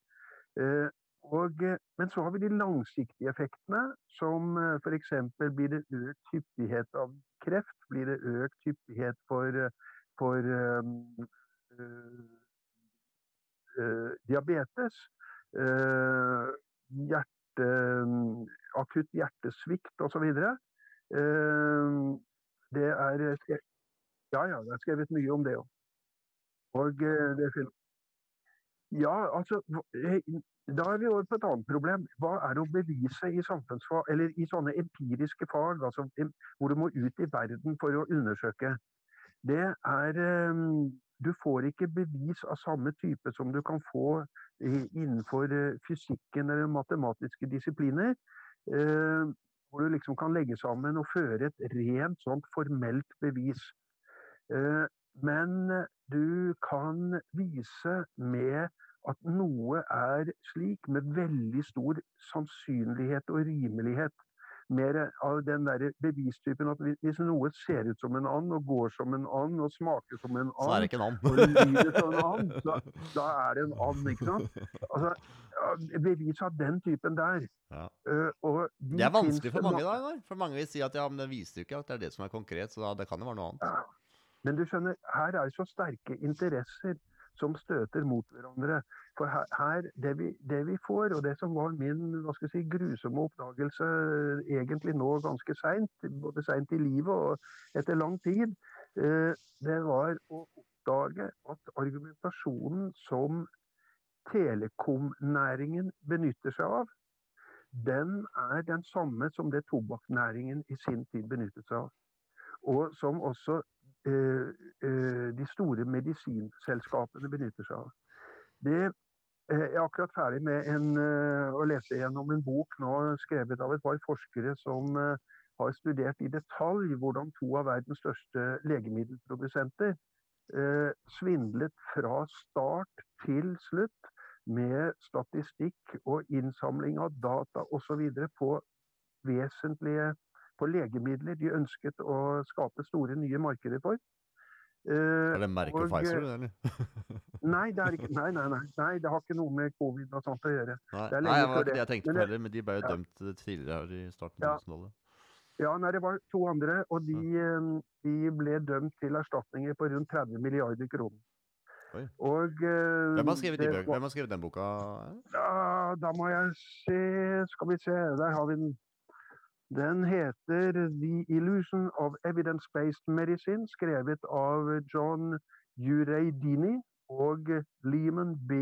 Eh, og, men så har vi de langsiktige effektene, som eh, f.eks. blir det økt hyppighet av kreft, blir det økt hyppighet for, for um, uh, uh, diabetes, hjerte, akutt hjertesvikt osv. Eh, det er ja, ja, det er skrevet mye om det òg. Og eh, det er fin- ja, altså Da er vi over på et annet problem. Hva er det å bevise i samfunnsfag, eller i sånne empiriske fag, altså hvor du må ut i verden for å undersøke? Det er eh, Du får ikke bevis av samme type som du kan få innenfor eh, fysikken eller matematiske disipliner. eh, Hvor du liksom kan legge sammen og føre et rent sånt formelt bevis. Eh, Men eh, du kan vise med at noe er slik med veldig stor sannsynlighet og rimelighet. Mer av den der bevistypen at hvis- noe ser ut som en and, og går som en and, og smaker som en Så er det ikke en og and. lyder som en and, <laughs> da, da er det en and, ikke sant? Altså, bevis av den typen der. Ja. Uh, og de Det er vanskelig for mange, ma- da, Einar. For mange vil si at ja, men det viser jo ikke at det er det som er konkret, så da, det kan jo være noe annet. Ja. Men du skjønner, her er så sterke interesser som støter mot hverandre. For her, her det, vi, det vi får, og det som var min hva skal jeg si, grusomme oppdagelse eh, egentlig nå ganske seint, både seint i livet og etter lang tid, eh, det var å oppdage at argumentasjonen som telekomnæringen benytter seg av, den er den samme som det tobakknæringen i sin tid benyttet seg av. Og som også de store medisinselskapene benytter seg av. Det, eh, jeg er akkurat ferdig med en, eh, å lese gjennom en bok nå skrevet av et par forskere som eh, har studert i detalj hvordan to av verdens største legemiddelprodusenter eh, svindlet fra start til slutt med statistikk og innsamling av data osv. på vesentlige på legemidler de ønsket å skape store nye markeder for. Er det merket og, Pfizer, eh, eller? <laughs> Nei, det er ikke, nei, nei, nei, nei, det har ikke noe med covid og sånt å gjøre. Nei, det nei, var det jeg tenkte på heller, men de ble jo ja. dømt eh, tidligere i starten av Ja. 2000-tallet. Ja, nei, det var to andre, og de, eh, de ble dømt til erstatninger på rundt 30 milliarder kroner. Og uh, Hvem har skrevet, det? Hvem har skrevet den boka? Ja, da må jeg se Skal vi se, der har vi den. Den heter 'The Illusion of Evidence-Based Medicine', skrevet av John Ureidini og Lehman B.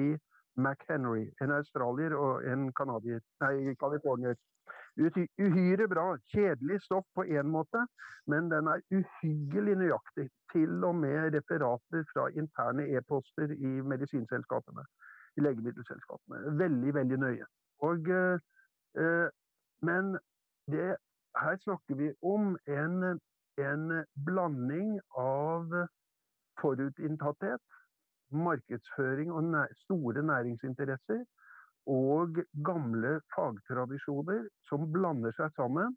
McHenry. En australier og en canadier. Nei, californier. Uhyre bra. Kjedelig stoff på én måte, men den er uhyggelig nøyaktig. Til og med referater fra interne e-poster i medisinselskapene. I legemiddelselskapene. Veldig, veldig nøye. Og, eh, eh, men det, her snakker vi om en, en blanding av forutinntatthet, markedsføring og næ store næringsinteresser og gamle fagtradisjoner som blander seg sammen,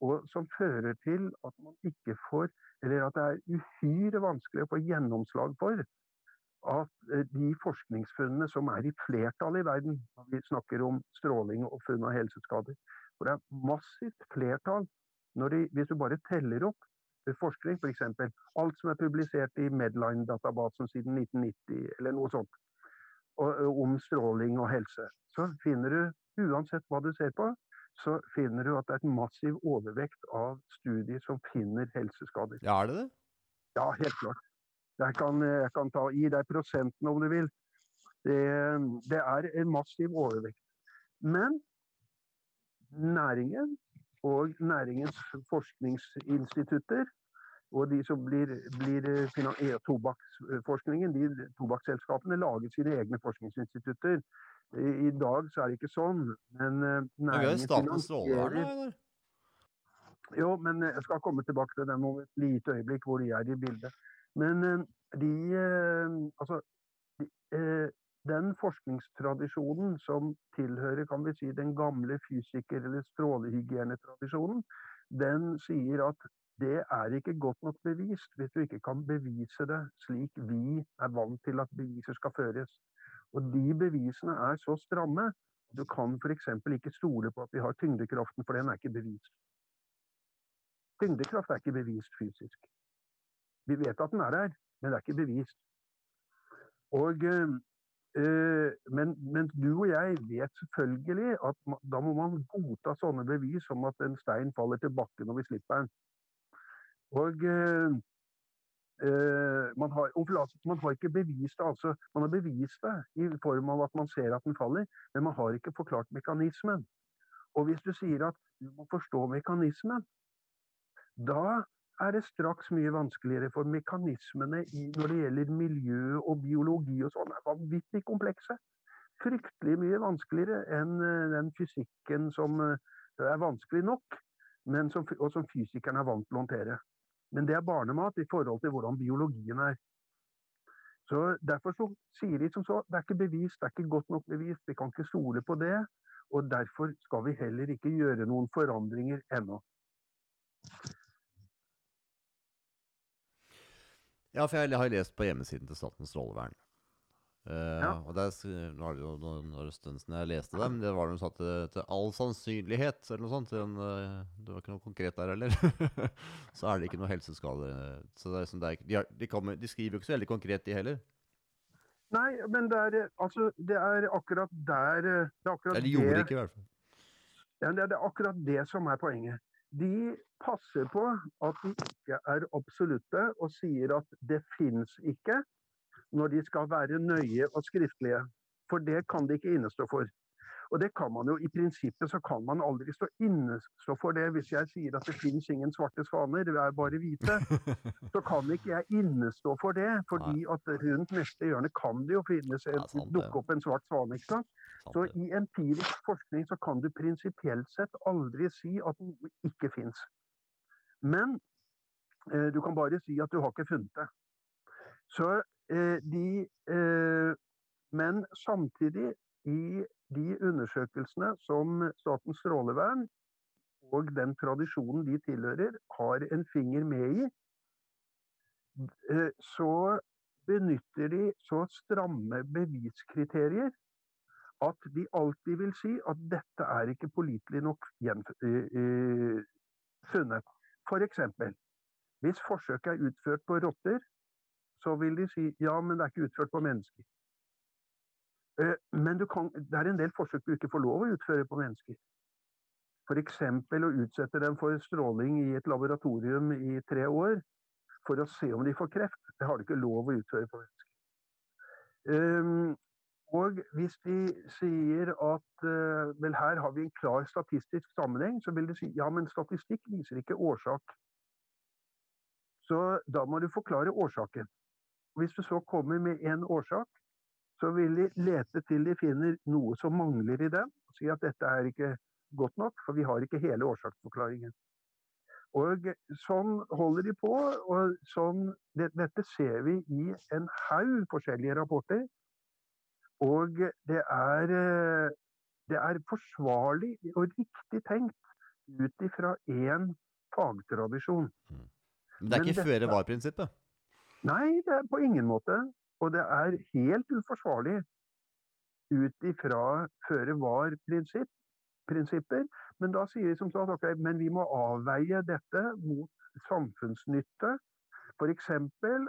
og som fører til at man ikke får Eller at det er uhyre vanskelig å få gjennomslag for at eh, de forskningsfunnene som er i flertall i verden, når vi snakker om stråling og funn av helseskader, hvor det er massivt flertall når de, hvis du bare teller opp forskning, f.eks. alt som er publisert i Medline-databasen siden 1990, eller noe sånt, og, om stråling og helse, så finner du, uansett hva du ser på, så finner du at det er et massiv overvekt av studier som finner helseskader. Ja, er det det? Ja, helt klart. Jeg kan, jeg kan ta, gi deg prosenten om du vil. Det, det er en massiv overvekt. Men næringen og næringens forskningsinstitutter og de som blir, blir eh, tobakksforskningen, de tobakksselskapene lager sine egne forskningsinstitutter. I, I dag så er det ikke sånn, men eh, næringen finansierer- jo, men jeg skal komme tilbake til dem om et lite øyeblikk hvor de er i bildet. Men eh, de eh, Altså, de, eh, den forskningstradisjonen som tilhører kan vi si, den gamle fysiker- eller strålehygienetradisjonen, den sier at det er ikke godt nok bevist hvis du ikke kan bevise det slik vi er vant til at beviser skal føres. Og de bevisene er så stramme. Du kan f.eks. ikke stole på at vi har tyngdekraften, for den er ikke bevist. Tyngdekraft er ikke bevist fysisk. Vi vet at den er der, men det er ikke bevist. Og, eh, men, men du og jeg vet selvfølgelig at da må man godta sånne bevis som at en stein faller til bakken når vi slipper den. Og eh, eh, man, har, man har ikke bevist det, altså. Man har bevist det i form av at man ser at den faller, men man har ikke forklart mekanismen. Og hvis du sier at du må forstå mekanismen, da er det straks mye vanskeligere, for mekanismene i, når det gjelder miljø og biologi og sånn, er vanvittig komplekse. Fryktelig mye vanskeligere enn eh, den fysikken som eh, er vanskelig nok, som, og som fysikeren er vant til å håndtere. Men det er barnemat i forhold til hvordan biologien er. Så Derfor så sier de som så, det er ikke bevist, det er ikke godt nok bevist, vi kan ikke stole på det. Og derfor skal vi heller ikke gjøre noen forandringer ennå. Ja, for jeg har lest på hjemmesiden til Statens strålevern. Uh, Ja. Og der, var det jo noen år stund siden jeg leste det, men det var noe sånn til, til all sannsynlighet, eller noe sånt. En, eh, det var ikke noe konkret der heller. <laughs> så er det ikke noe helseskade. Så det er, liksom, det er, de, har, de, kommer, de skriver jo ikke så veldig konkret, de heller. Nei, men det er, eh, altså, det er akkurat der eh, det er akkurat Eller gjorde det- ikke, i hvert fall. Ja, det er akkurat det som er poenget. De passer på at de ikke er absolutte og sier at det fins ikke, når de skal være nøye og skriftlige. For det kan de ikke innestå for. Og det kan man jo, I prinsippet så kan man aldri stå innestå for det. Hvis jeg sier at det finnes ingen svarte svaner, det er bare hvite, <laughs> så kan ikke jeg innestå for det. Fordi at rundt neste hjørne kan det jo finnes en, dukke opp en svart svane. ikke sant? Så i empirisk forskning så kan du prinsipielt sett aldri si at noe ikke fins. Men eh, du kan bare si at du har ikke funnet det. Så eh, de eh, Men samtidig, i de undersøkelsene som Statens strålevern og den tradisjonen de tilhører, har en finger med i, eh, så benytter de så stramme beviskriterier at de alltid vil si at dette er ikke pålitelig nok funnet. F.eks. hvis forsøket er utført på rotter, så vil de si ja, men det er ikke utført på mennesker. Eh, men kan, det er en del forsøk du ikke får lov å utføre på mennesker. F.eks. å utsette dem for stråling i et laboratorium i tre år for å se om de får kreft. Det har du ikke lov å utføre på mennesker. Um, og hvis de sier at uh, vel her har vi en klar statistisk sammenheng, så vil de si ja, men statistikk viser ikke årsak. Så da må du forklare årsaken. Hvis du så kommer med en årsak, så vil de lete til de finner noe som mangler i den, og si at dette er ikke godt nok, for vi har ikke hele årsaksforklaringen. Og Sånn holder de på. og sånn, det, Dette ser vi i en haug forskjellige rapporter. Og det er, det er forsvarlig og riktig tenkt ut ifra én fagtradisjon. Mm. Men det er ikke føre var-prinsippet? Nei, det er på ingen måte. Og det er helt uforsvarlig ut ifra føre var-prinsipper. Men da sier de som sagt at men vi må avveie dette mot samfunnsnytte. F.eks.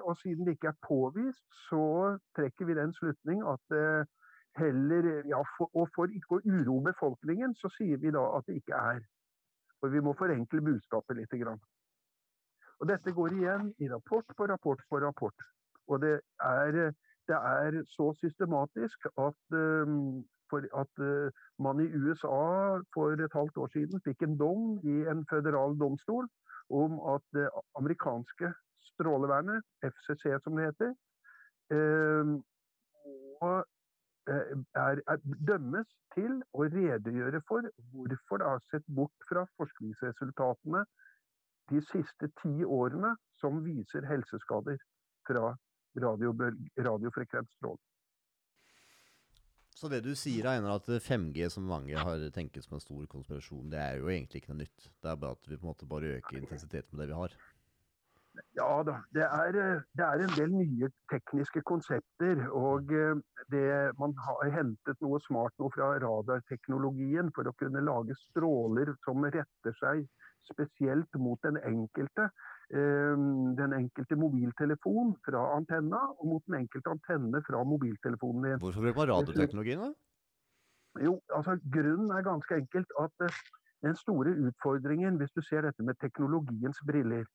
og siden det ikke er påvist, så trekker vi den slutning at eh, heller ja, for, Og for ikke å uro befolkningen, så sier vi da at det ikke er. For vi må forenkle budskapet litt. Og dette går igjen i rapport på rapport på rapport. Og det er, det er så systematisk at, um, at uh, man i USA for et halvt år siden fikk en dom i en føderal domstol om at det amerikanske strålevernet, FCC som det heter, um, og uh, er, er, dømmes til å redegjøre for hvorfor det har sett bort fra forskningsresultatene de siste ti årene som viser helseskader fra radiofrekvensstråling. Så det du sier, Einar, at 5G, som mange har tenkt som en stor konspirasjon, det er jo egentlig ikke noe nytt. Det er bare at vi på en måte bare øker intensiteten med det vi har. Ja da. Det er, det er en del nye tekniske konsepter. Og eh, det, man har hentet noe smart noe fra radarteknologien for å kunne lage stråler som retter seg spesielt mot den enkelte. Ehm, den enkelte mobiltelefon fra antenna, og mot den enkelte antenne fra mobiltelefonen din. Hvorfor bruker man radioteknologien, da? Jo, altså Grunnen er ganske enkelt at eh, den store utfordringen, hvis du ser dette med teknologiens briller,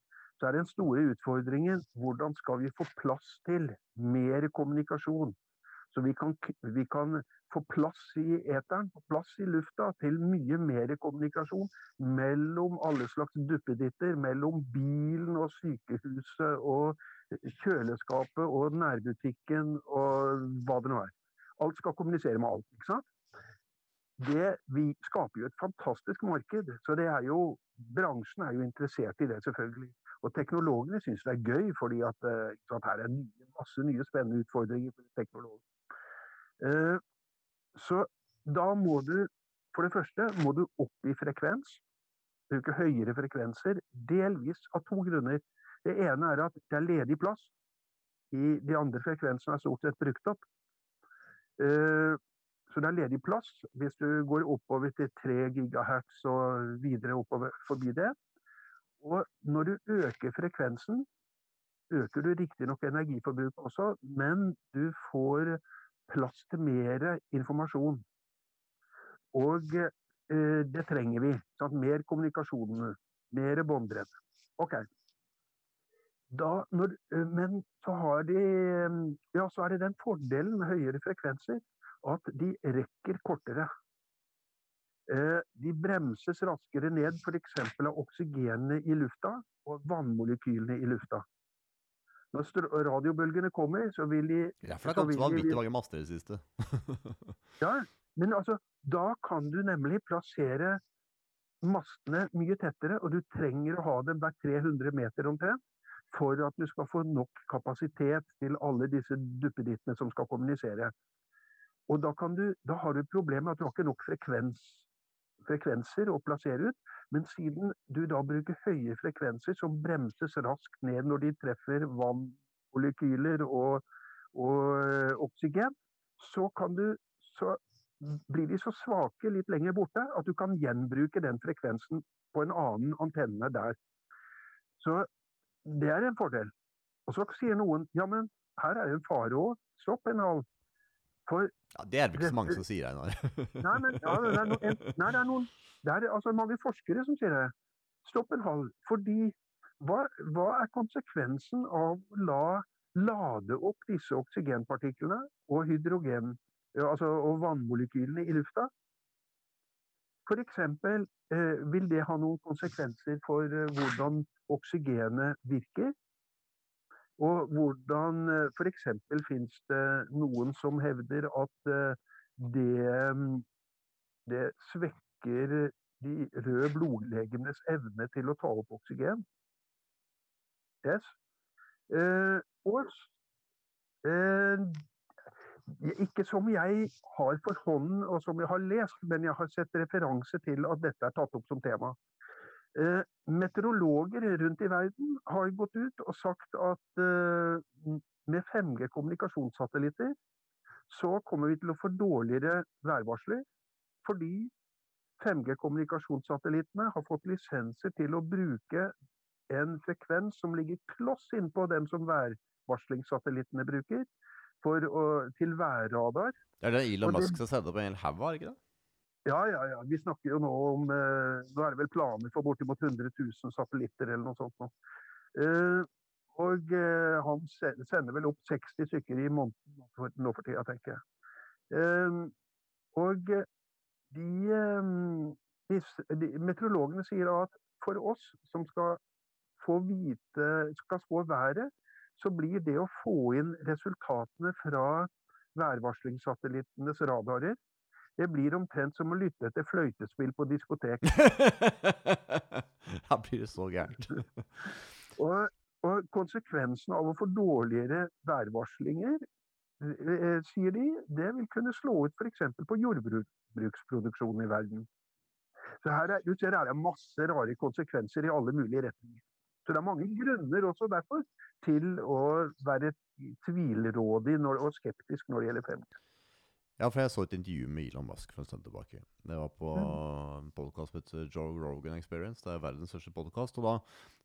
så er den store utfordringen hvordan skal vi få plass til mer kommunikasjon. Så vi kan, vi kan få plass i eteren, plass i lufta til mye mer kommunikasjon mellom alle slags duppeditter. Mellom bilen og sykehuset og kjøleskapet og nærbutikken og hva det nå er. Alt skal kommunisere med alt. ikke sant? Det, vi skaper jo et fantastisk marked. så det er jo, Bransjen er jo interessert i det, selvfølgelig. Og teknologene syns det er gøy, fordi at, at her er nye, masse nye spennende utfordringer for teknologer. Uh, så da må du for det første må du opp i frekvens. Bruke høyere frekvenser. Delvis av to grunner. Det ene er at det er ledig plass. I de andre frekvensene er stort sett brukt opp. Uh, så det er ledig plass hvis du går oppover til 3 GHz og videre oppover forbi det. Og når du øker frekvensen, øker du riktignok energiforbruket også, men du får plass til mer informasjon. Og eh, det trenger vi. Sant? Mer kommunikasjon, mer båndbredde. Ok. Da, når, eh, men så, de, ja, så er det den fordelen med høyere frekvenser at de rekker kortere. Eh, de bremses raskere ned f.eks. av oksygenet i lufta og vannmolekylene i lufta. Når radiobølgene kommer, så vil de Ja, for det har kommet vanvittig mange master i det siste. <laughs> ja, men altså, da kan du nemlig plassere mastene mye tettere, og du trenger å ha dem hver 300 meter omtrent for at du skal få nok kapasitet til alle disse duppedittene som skal kommunisere. Og da, du, da har du problemet at du har ikke nok frekvens. Frekvenser å plassere ut. Men siden du da bruker høye frekvenser som bremses raskt ned når de treffer vannmolekyler og, og øh, oksygen, så, du, så blir de så svake litt lenger borte at du kan gjenbruke den frekvensen på en annen antenne der. Så det er en fordel. Og så sier noen ja, men her er det en fare òg. Stopp en hal. For ja, Det er det ikke så mange som sier, Einar. nei, men ja, det, er noen, nei, det er noen det er altså mange forskere som sier det. Stopp en hal. Fordi hva, hva er konsekvensen av å la lade opp disse oksygenpartiklene og hydrogen, altså, og vannmolekylene i lufta? F.eks. Eh, vil det ha noen konsekvenser for eh, hvordan oksygenet virker? Og hvordan eh, f.eks. finnes det noen som hevder at eh, det, mm, det svekker de røde blodlegemenes evne til å ta opp oksygen. Yes. Eh, og eh, ikke som jeg har for hånden og som jeg har lest, men jeg har sett referanse til at dette er tatt opp som tema. Eh, meteorologer rundt i verden har gått ut og sagt at eh, med 5G kommunikasjonssatellitter så kommer vi til å få dårligere værvarsler. Fordi 5G kommunikasjonssatellittene har fått lisenser til å bruke en frekvens som ligger kloss innpå dem som værvarslingssatellittene bruker å, til værradar. Det er det Elon Musk som setter opp en hel haug ikke det? Ja, ja, ja. Vi snakker jo nå om eh, Nå er det vel planer for bortimot 100 000 satellitter eller noe sånt. Nå. Eh, og eh, han sender vel opp 60 stykker i måneden nå for tida, tenker jeg. Eh, og de, eh, de, de, meteorologene sier at for oss som skal få vite, skal spå været, så blir det å få inn resultatene fra værvarslingssatellittenes radarer det blir omtrent som å lytte etter fløytespill på diskotek. <laughs> da blir det så gærent. <laughs> og, og, konsekvensen av å få dårligere værvarslinger, eh, sier de, det vil kunne slå ut f.eks. på jordbruksproduksjonen i verden. Så her er, du ser, her er masse rare konsekvenser i alle mulige retninger. Så det er mange grunner også derfor til å være tvilrådig og skeptisk når det gjelder 5G. Ja, for jeg så et intervju med Elon Musk for en stund tilbake. Det var på en podkast som heter Joe Rogan Experience. Det er verdens største podkast. Og da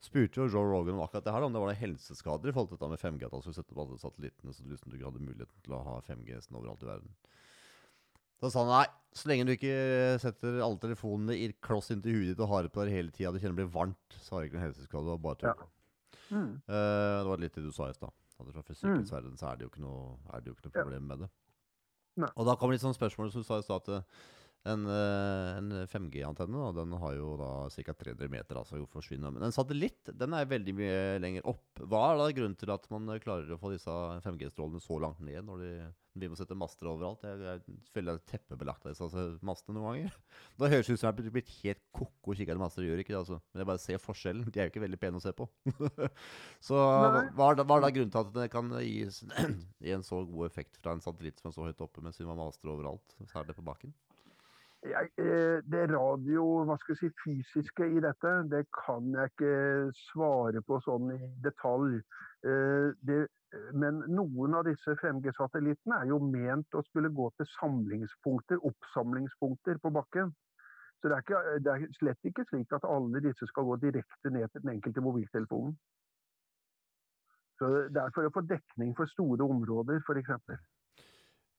spurte jo Joe Rogan om akkurat det her, om det var noen helseskader i forhold til dette med 5G. At han skulle sette på alle satellittene så liksom du hadde muligheten til å ha 5G sånn overalt i verden. Da sa han nei, så lenge du ikke setter alle telefonene i kloss inntil huet ditt og har det på deg hele tida, du kjenner det blir varmt, så har du ikke noen helseskade. Det var bare tull. Ja. Mm. Uh, det var litt det du sa i stad. Fra fysikkens mm. verden så er det ikke noe, det jo ikke noe problem med det. Nei. Og da kommer litt sånn spørsmål som du sa i stad, en, eh, en 5G-antenne den har jo da ca. 300 meter, altså jo forsvinner. Men en satellitt den er veldig mye lenger opp. Hva er da grunnen til at man klarer å få disse 5G-strålene så langt ned når de, vi må sette master overalt? Jeg, jeg føler det er teppebelagt av disse altså, mastene noen ganger. <laughs> Da høres det ut som jeg er blitt helt ko-ko på master. Gjør ikke det, altså. Men jeg bare ser forskjellen. De er jo ikke veldig pene å se på. <laughs> så hva, er da, hva er da grunnen til at det kan gi <clears throat> en så god effekt fra en satellitt som er så høyt oppe, mens vi må master overalt, særlig på bakken? Eh, det radio, hva skal jeg si, fysiske i dette, det kan jeg ikke svare på sånn i detalj. Eh, det, men noen av disse 5G-satellittene er jo ment å skulle gå til samlingspunkter, oppsamlingspunkter på bakken. Så det er, ikke, det er slett ikke slik at alle disse skal gå direkte ned til den enkelte mobiltelefonen. Så Det er for å få dekning for store områder, f.eks.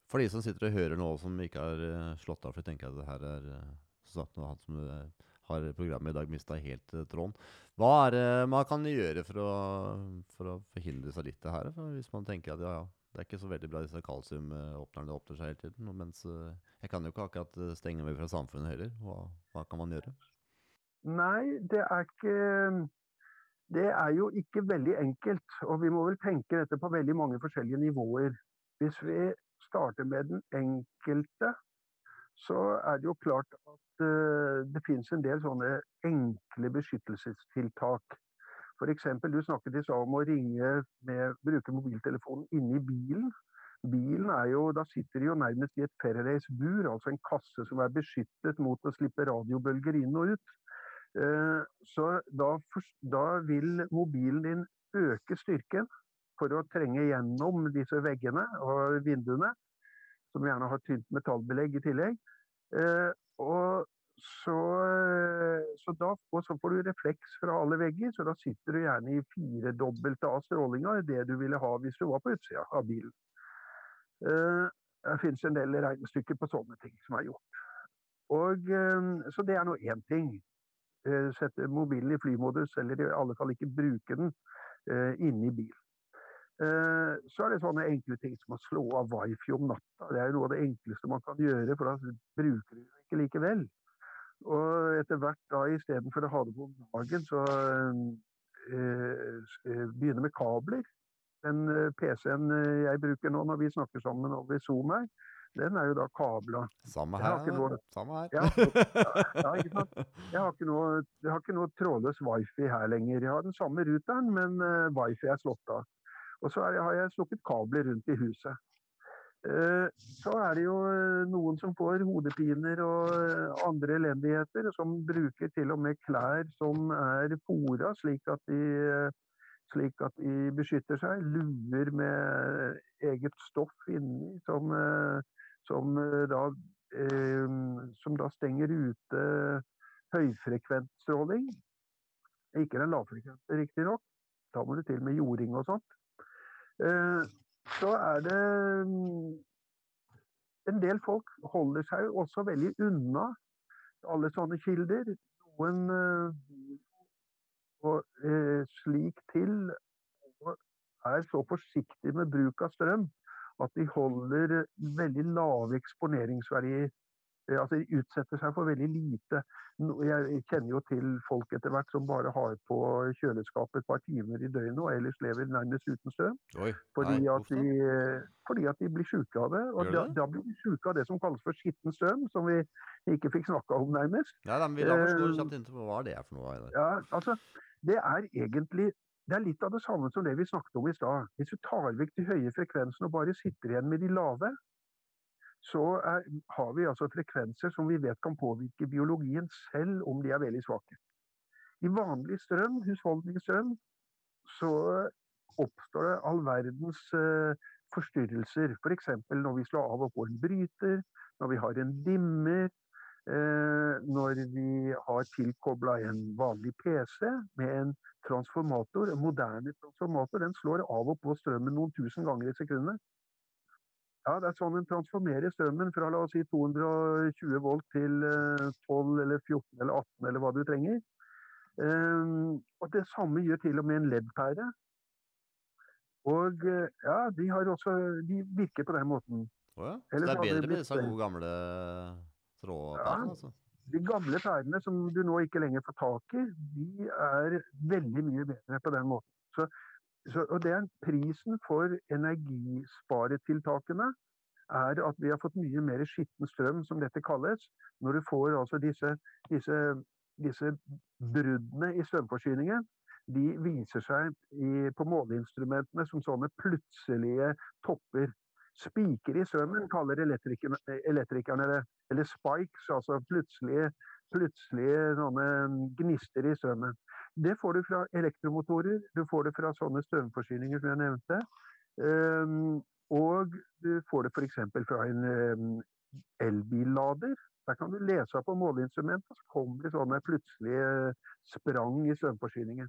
For de som sitter og hører nå som ikke har uh, slått av, for jeg tenker at det her er uh, sagt, han som uh, har programmet i dag, mista helt tråden. Hva er det man kan gjøre for å, for å forhindre seg litt det her? Hvis man tenker at ja, ja, det er ikke så veldig bra disse kalsiumåpnerne åpner seg hele tiden. Mens jeg kan jo ikke akkurat stenge meg fra samfunnet heller. Hva, hva kan man gjøre? Nei, det er ikke Det er jo ikke veldig enkelt. Og vi må vel tenke dette på veldig mange forskjellige nivåer. Hvis vi starter med den enkelte, så er det jo klart at uh, det finnes en del sånne enkle beskyttelsestiltak. F.eks. du snakket i stad om å ringe med, bruke mobiltelefonen inne i bilen. bilen er jo Da sitter de jo nærmest i et Faradays bur, altså en kasse som er beskyttet mot å slippe radiobølger inn og ut. Eh, så da, da vil mobilen din øke styrken for å trenge gjennom disse veggene og vinduene, som gjerne har tynt metallbelegg i tillegg. Eh, og så, så, da, og så får du refleks fra alle vegger, så da sitter du gjerne i firedobbelte av strålinga det du ville ha hvis du var på utsida av bilen. Eh, det finnes en del regnestykker på sånne ting som er gjort. Og, eh, så det er nå én ting. Eh, sette mobilen i flymodus, eller i alle fall ikke bruke den inne i bilen. Så er det sånne enkle ting som å slå av wifi om natta. Det er noe av det enkleste man kan gjøre, for da bruker du det ikke likevel. Og etter hvert da istedenfor å ha det på dagen, så eh, begynne med kabler. Den eh, PC-en eh, jeg bruker nå når vi snakker sammen over Zoom her, den er jo da kabla. Samme her. Noe, Samme her. Ja, ikke sant? Jeg har ikke, noe, jeg har ikke noe trådløs wifi her lenger. Jeg har den samme ruteren, men wifi er slått av. Og så er, har jeg slukket kabler rundt i huset. Eh, så er det jo eh, noen som får hodepiner og eh, andre elendigheter, som bruker til og med klær som er fora, slik at de, slik at de beskytter seg. Luer med eget stoff inni som, som, da, som da stenger ute høyfrekvent Ikke den lavfrekvente, riktignok. Da må det til med jording og sånt så er det mm, En del folk holder seg også veldig unna alle sånne kilder. Noen og, eh, eh, slik til er så forsiktige med bruk av strøm at de holder veldig lave eksponeringsverdier Eh, altså, de utsetter seg for veldig lite. Jeg kjenner jo til folk etter hvert som bare har på kjøleskapet et par timer i døgnet og ellers lever nærmest uten strøm. Fordi, fordi, at de, blir syke av det. Og da, da, blir de syke av det som kalles for skitten strøm, som vi ikke fikk snakka om nærmest. Ja, men vi la oss kjapt inn til hva det er for noe. Ja, altså, det er egentlig det er litt av det samme som det vi snakket om i stad. Hvis du tar vekk de høye frekvensene og bare sitter igjen med de lave, så er, har vi altså frekvenser som vi vet kan påvirke biologien selv om de er veldig svake. I vanlig strøm, husholdningsstrøm, så oppstår det all verdens uh, forstyrrelser. F.eks. For når vi slår av og på en bryter, når vi har en dimmer, uh, når vi har tilkobla en vanlig PC med en transformator, en moderne transformator. Den slår av og på strømmen noen tusen ganger i sekundet. Ja, det er sånn en transformerer strømmen fra la oss si 220 volt til 12 eh, eller 14 eller 18 eller hva du trenger. Um, og Det samme gjør til og med en LED-pære. Og eh, ja, de, har også, de virker på den måten. Oh ja. Så det er bedre med disse gode gamle trådpærene? Ja, altså. De gamle pærene som du nå ikke lenger får tak i, de er veldig mye bedre på den måten. Så så, og det er Prisen for energisparetiltakene er at vi har fått mye mer skitten strøm, som dette kalles. Når du får altså disse, disse, disse bruddene i strømforsyningen, de viser seg i, på måleinstrumentene som sånne plutselige topper. Spiker i strømmen kaller elektrikerne, elektrikerne det. Eller spikes, altså plutselige, plutselige gnister i strømmen. Det får du fra elektromotorer, du får det fra sånne strømforsyninger som jeg nevnte. Um, og du får det f.eks. fra en um, elbillader. Der kan du lese på måleinstrumentet, så kommer det sånne plutselige sprang i strømforsyningen.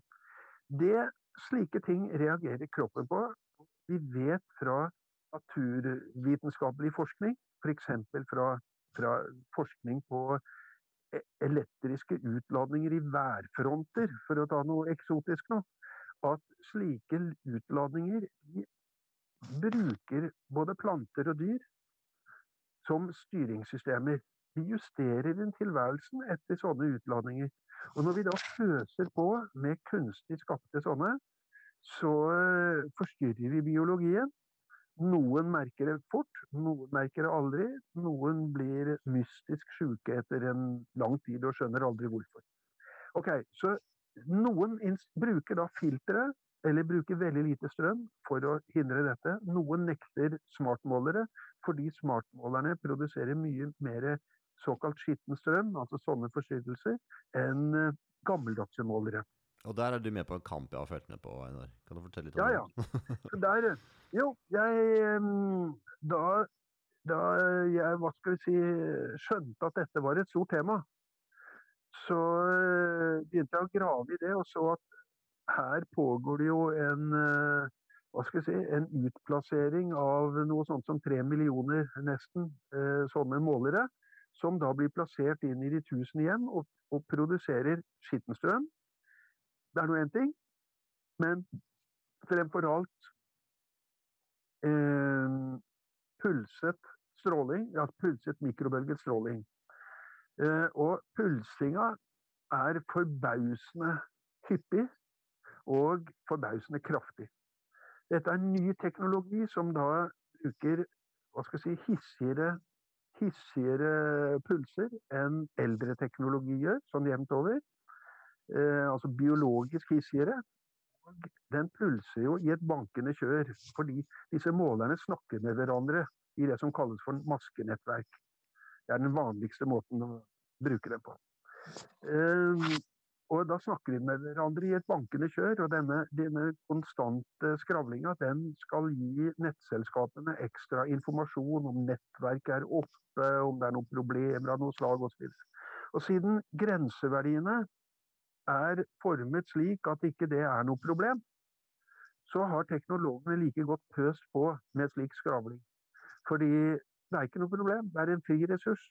Det, slike ting reagerer kroppen på. Vi vet fra naturvitenskapelig forskning, f.eks. For fra, fra forskning på elektriske utladninger i værfronter, for å ta noe eksotisk nå, at slike utladninger bruker både planter og dyr som styringssystemer. De justerer den tilværelsen etter sånne utladninger. Og når vi da føser på med kunstig skapte sånne, så eh, forstyrrer vi biologien. Noen merker det fort, noen merker det aldri. Noen blir mystisk syke etter en lang tid og skjønner aldri hvorfor. Ok, Så noen bruker da filtre eller bruker veldig lite strøm for å hindre dette. Noen nekter smartmålere fordi smartmålerne produserer mye mer såkalt skitten strøm, altså sånne forstyrrelser, enn eh, gammeldagse målere. Og der er du med på en kamp jeg har fulgt med på, Einar. Kan du fortelle litt om Ja, det? ja. ja. der, jo, jeg Da, da jeg, hva skal vi si, skjønte at dette var et stort tema, så eh, begynte jeg å grave i det og så at her pågår det jo en eh, hva skal jeg si, en utplassering av noe sånt som tre millioner nesten eh, sånne målere, som da blir plassert inn i de tusen hjem og, og produserer skittenstrøm. Det er nå én ting, men fremfor alt eh, pulset stråling, ja, pulset mikrobølget stråling. Eh, og pulsinga er forbausende hyppig og forbausende kraftig. Dette er ny teknologi som da bruker hva skal jeg si, hissigere, hissigere pulser enn eldre teknologi gjør, sånn jevnt over. Eh, altså biologisk hissigere. Og den pulser jo i et bankende kjør, fordi disse målerne snakker med hverandre i det som kalles for maskenettverk. Det er den vanligste måten å bruke dem på. Eh, og da snakker de med hverandre i et bankende kjør, og denne, denne konstante skravlinga den skal gi nettselskapene ekstra informasjon om nettverket er oppe, om det er noen problemer av noe slag osv. Og siden grenseverdiene er formet slik at ikke det er noe problem, så har teknologene like godt pøst på med slik skravling. Fordi det er ikke noe problem, det er en fri ressurs.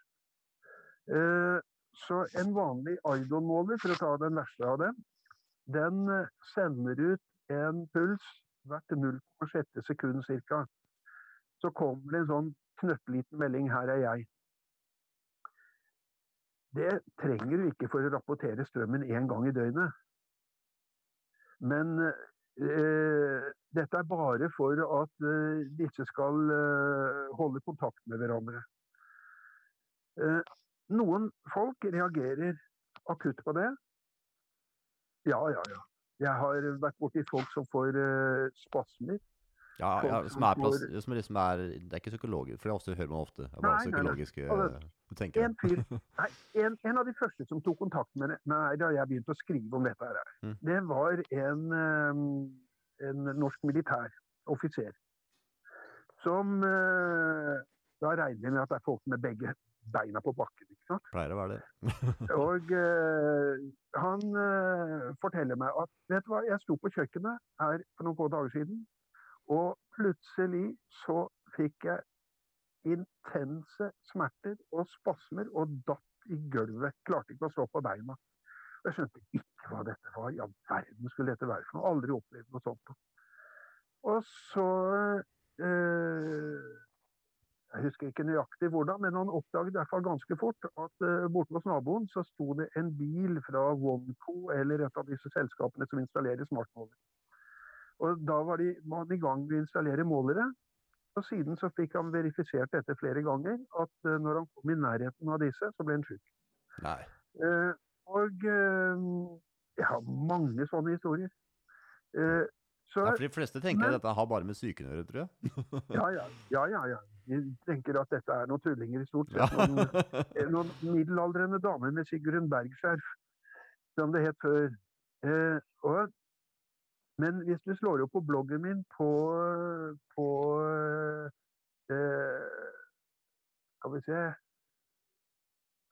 Eh, så en vanlig Aidon-måler, for å ta den verste av dem, den sender ut en puls hvert 0,6 sekund ca. Så kommer det en sånn knøttliten melding 'her er jeg'. Det trenger du ikke for å rapportere strømmen én gang i døgnet. Men eh, dette er bare for at eh, disse skal eh, holde kontakt med hverandre. Eh, noen folk reagerer akutt på det. Ja, ja, ja. Jeg har vært borti folk som får eh, spasmer. Ja, ja som er, plass, som liksom er Det er ikke psykologer, for det også ofte, hører man ofte. Det er bare Nei, nei, nei. Altså, En fyr <laughs> Nei, en, en av de første som tok kontakt med meg da jeg begynte å skrive om dette, her, Mm. det var en, eh, en norsk militær offiser. Som eh, Da regner jeg med at det er folk med begge beina på bakken. ikke sant? pleier å være det. <laughs> Og eh, han eh, forteller meg at vet du hva, jeg sto på kjøkkenet her for noen få dager siden, og plutselig så fikk jeg intense smerter og spasmer og datt i gulvet. Klarte ikke å stå på beina. Jeg skjønte ikke hva dette var. All verden skulle dette være for noe. Aldri opplevd noe sånt. Og så eh, Jeg husker ikke nøyaktig hvordan, men han oppdaget i hvert fall ganske fort at eh, borte hos naboen så sto det en bil fra Wonco eller et av disse selskapene som installerer smartmåler. Og da var de, man i gang med å installere målere. Og siden så fikk han verifisert dette flere ganger, at uh, når han kom i nærheten av disse, så ble han. Nei. Eh, og eh, jeg har mange sånne historier. Eh, så Ja, for de fleste tenker Men- at dette har bare med psyken å gjøre, tror jeg. <laughs> ja, ja, ja, ja, ja. De tenker at dette er noen tullinger i stort sett. Noen, eh, noen middelaldrende damer med Sigurd Berg-skjerf, som det het før. Eh, og, men hvis du slår opp på bloggen min på, på eh, Skal vi se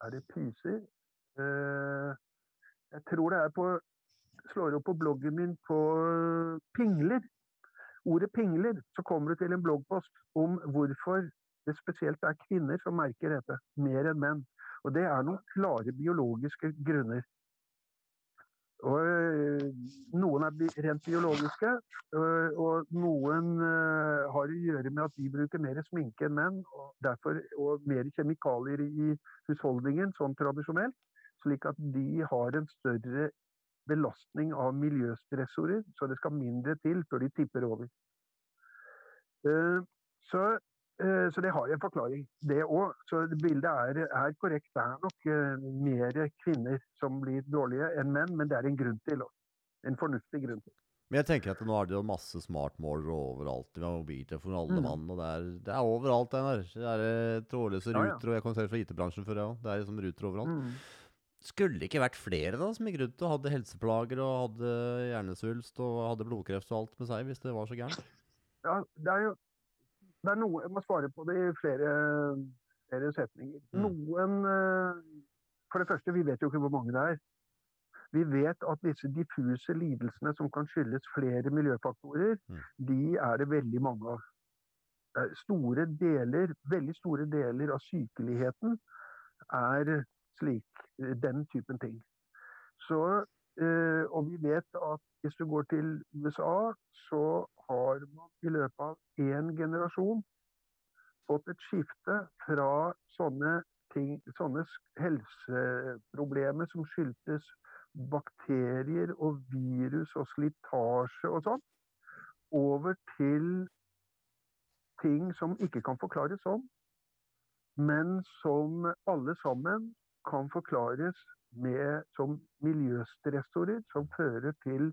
Er det pyser? Eh, jeg tror det er på Slår opp på bloggen min på pingler ordet pingler, så kommer du til en bloggpost om hvorfor det spesielt er kvinner som merker dette, mer enn menn. Og det er noen klare biologiske grunner. Og øh, Noen er rent biologiske, og noen har å gjøre med at de bruker mer sminke enn menn, og, derfor, og mer kjemikalier i husholdningen, sånn tradisjonelt, slik at de har en større belastning av miljøstressorer, så det skal mindre til før de tipper over. Eh, Så, eh, så det har en forklaring, det òg. Så bildet er, er korrekt. Det er nok eh, mer kvinner som blir dårlige enn menn, men det er en grunn til. også. En fornuftig grunn til. Men jeg tenker at nå er det jo masse smartmålere overalt. Vi har mobiltelefoner alle Mm. mann, og det er, det er overalt, Der. Det er trådløse trådløse Ja, ja. ruter, og jeg kommer selv fra IT-bransjen før, òg. Det er liksom ruter overalt. Mm. Skulle det ikke vært flere da som gikk rundt og hadde helseplager og hadde hjernesvulst og hadde blodkreft og alt med seg, hvis det var så gærent? Ja, det er jo det er noe, Jeg må svare på det i flere, flere setninger. Mm. Noen eh, For det første, vi vet jo ikke hvor mange det er. Vi vet at disse diffuse lidelsene som kan skyldes flere miljøfaktorer, Mm. de er det veldig mange av. Store deler, veldig store deler av sykeligheten er slik, eh, den typen ting. Så, og vi vet at hvis du går til USA, så har man i løpet av én generasjon fått et skifte fra sånne ting, sånne helseproblemer som skyldtes bakterier og virus og slitasje og sånn, over til ting som ikke kan forklares sånn, men som alle sammen kan forklares med, som miljøstressorer som fører til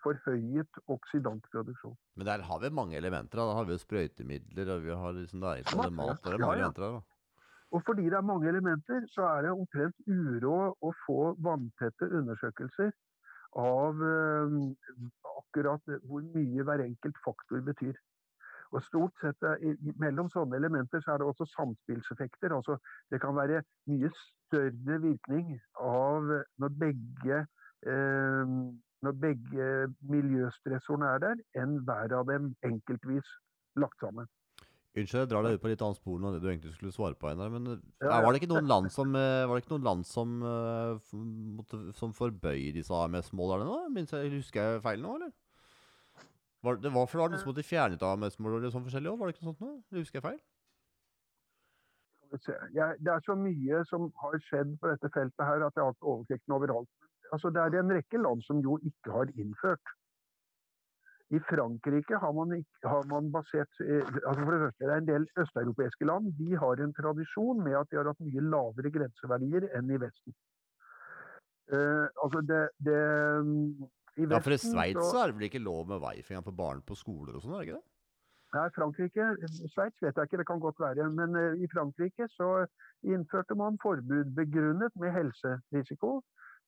forhøyet oksidantproduksjon. Men der har vi mange elementer. da. Da har vi jo sprøytemidler, og vi har liksom Masse, mat. Det er ja, mange ja. elementer der, da. Og fordi det er mange elementer, så er det omtrent uråd å få vanntette undersøkelser av eh, akkurat hvor mye hver enkelt faktor betyr. Og stort sett eh, Mellom sånne elementer så er det også samspillseffekter. altså Det kan være mye større virkning av når begge, eh, når begge miljøstressorene er der, enn hver av dem enkeltvis lagt sammen. Unnskyld, jeg drar deg ut på litt annet spor enn det du egentlig skulle svare på, Einar. Men eh, var det ikke noen land som, eh, var det ikke noen land som, eh, som forbøyer disse AMS-målerne nå? Jeg, husker jeg feil nå, eller? Var, det var for det var noe som måtte fjernet av AMS-målere sånn forskjellig òg, var det ikke noe sånt nå? Det Husker jeg feil? Jeg, det er så mye som har skjedd på dette feltet her at jeg har ikke oversikten overalt. Altså, det er en rekke land som jo ikke har innført. I Frankrike har man, ikke, har man basert eh, altså For det første, det er en del østeuropeiske land de har en tradisjon med at de har hatt mye lavere grenseverdier enn i Vesten. Uh, altså det, det Ja, for i Sveits så- er det vel ikke lov med wifi for barn på skoler og sånn, er det ikke det? Nei, Frankrike, Sveits vet jeg ikke, det kan godt være. Men eh, i Frankrike så innførte man forbud begrunnet med helserisiko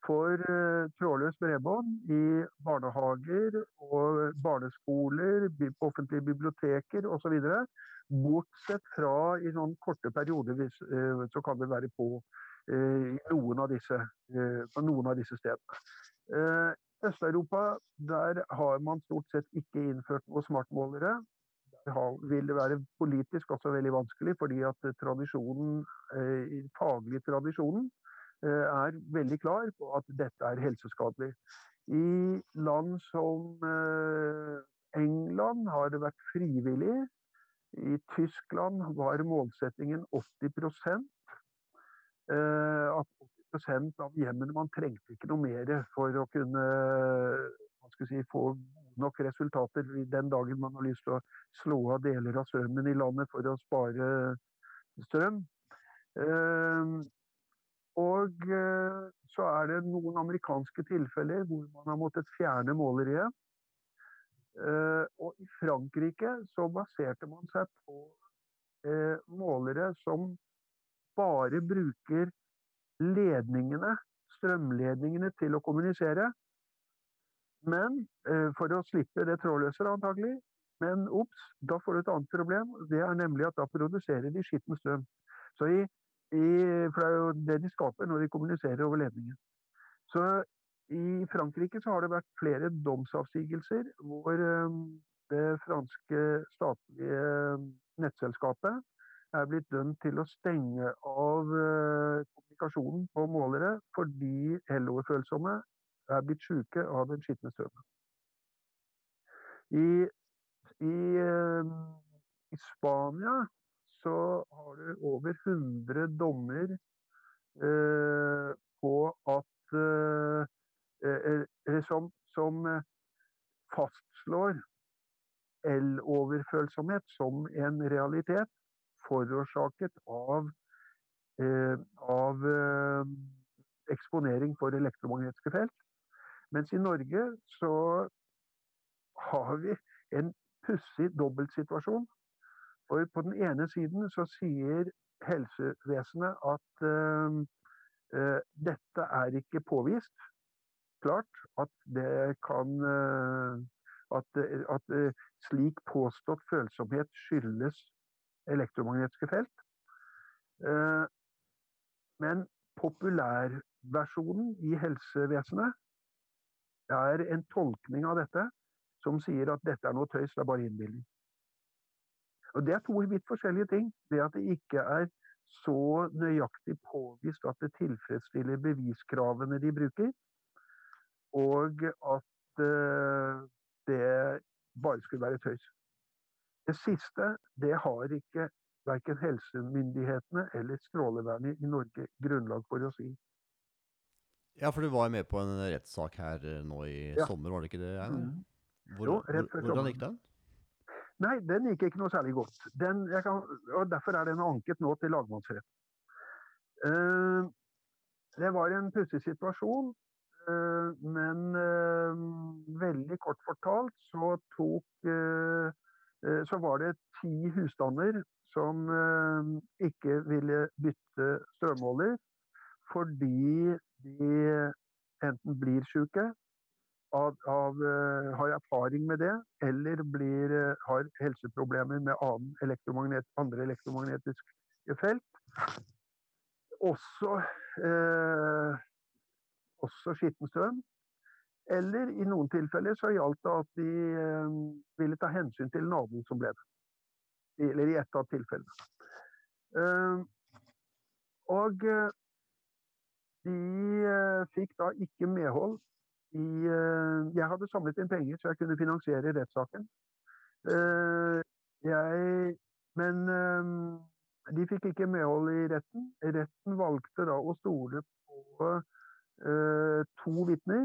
for uh, trådløst bredbånd i barnehager og barneskoler, offentlige biblioteker osv. Bortsett fra i sånn korte perioder hvis, uh, så kan det være på uh, noen av disse, eh, på noen av disse stedene. Øst-Europa, der har man stort sett ikke innført noen smartmålere Det vil være politisk også veldig vanskelig, fordi at tradisjonen, eh, faglig tradisjonen eh, er veldig klar på at dette er helseskadelig. I land som eh, England har det vært frivillig. I Tyskland var målsettingen 80 eh, At 80 av hjemmene Man trengte ikke noe mer for å kunne si, få nok resultater den dagen man har lyst til å slå av deler av strømmen i landet for å spare strøm. Eh, og eh, så er det noen amerikanske tilfeller hvor man har måttet fjerne måleriet. Eh, og i Frankrike så baserte man seg på eh, målere som bare bruker ledningene, strømledningene til å kommunisere. Men eh, for å slippe det trådløse, antagelig. Men ops, da får du et annet problem. Det er nemlig at da produserer de skitten strøm. Så i, i, for det er jo det de skaper når de kommuniserer over ledningen. Så i Frankrike så har det vært flere domsavsigelser hvor eh, det franske statlige nettselskapet er blitt dømt til å stenge av eh, kommunikasjonen på målere fordi eloverfølsomme er blitt syke av den skitne strømmen. I, i, eh, I Spania så har du over 100 dommer eh, på at eh, eh, som, som fastslår eloverfølsomhet som en realitet forårsaket av, eh, av eh, eksponering for elektromagnetiske felt. Mens i Norge så har vi en pussig dobbeltsituasjon. For på den ene siden så sier helsevesenet at eh, uh, dette er ikke påvist. Klart at det kan uh, at, at slik påstått følsomhet skyldes elektromagnetiske felt. Men populærversjonen i helsevesenet er en tolkning av dette som sier at dette er noe tøys, det er bare innbilning. Og Det er to vidt forskjellige ting. Det at det ikke er så nøyaktig påvist at det tilfredsstiller beviskravene de bruker, og at uh, det bare skulle være tøys. Det siste det har ikke verken helsemyndighetene eller Strålevernet i Norge grunnlag for å si. Ja, for du var med på en rettssak her eh, nå i ja. sommer, var det ikke det? Mm. Hvor, jo, rett før hvordan gikk den? Nei, den gikk ikke noe særlig godt. Den, kan, og Derfor er den anket nå til lagmannsrett. Uh, det var en pussig situasjon, uh, men uh, veldig kort fortalt så tok Så var det ti husstander som ikke ville bytte strømmåler fordi de enten blir syke av, av, uh, har erfaring med det, eller blir, har helseproblemer med elektromagnet, andre elektromagnetiske felt. Også, eh, også skitten strøm. Eller i noen tilfeller så gjaldt det at de ville ta hensyn til naboen som ble det. Eller i ett av tilfellene. og de fikk da ikke medhold i eh, Jeg hadde samlet inn penger så jeg kunne finansiere rettssaken. Eh, jeg Men eh, de fikk ikke medhold i retten. Retten valgte da å stole på to vitner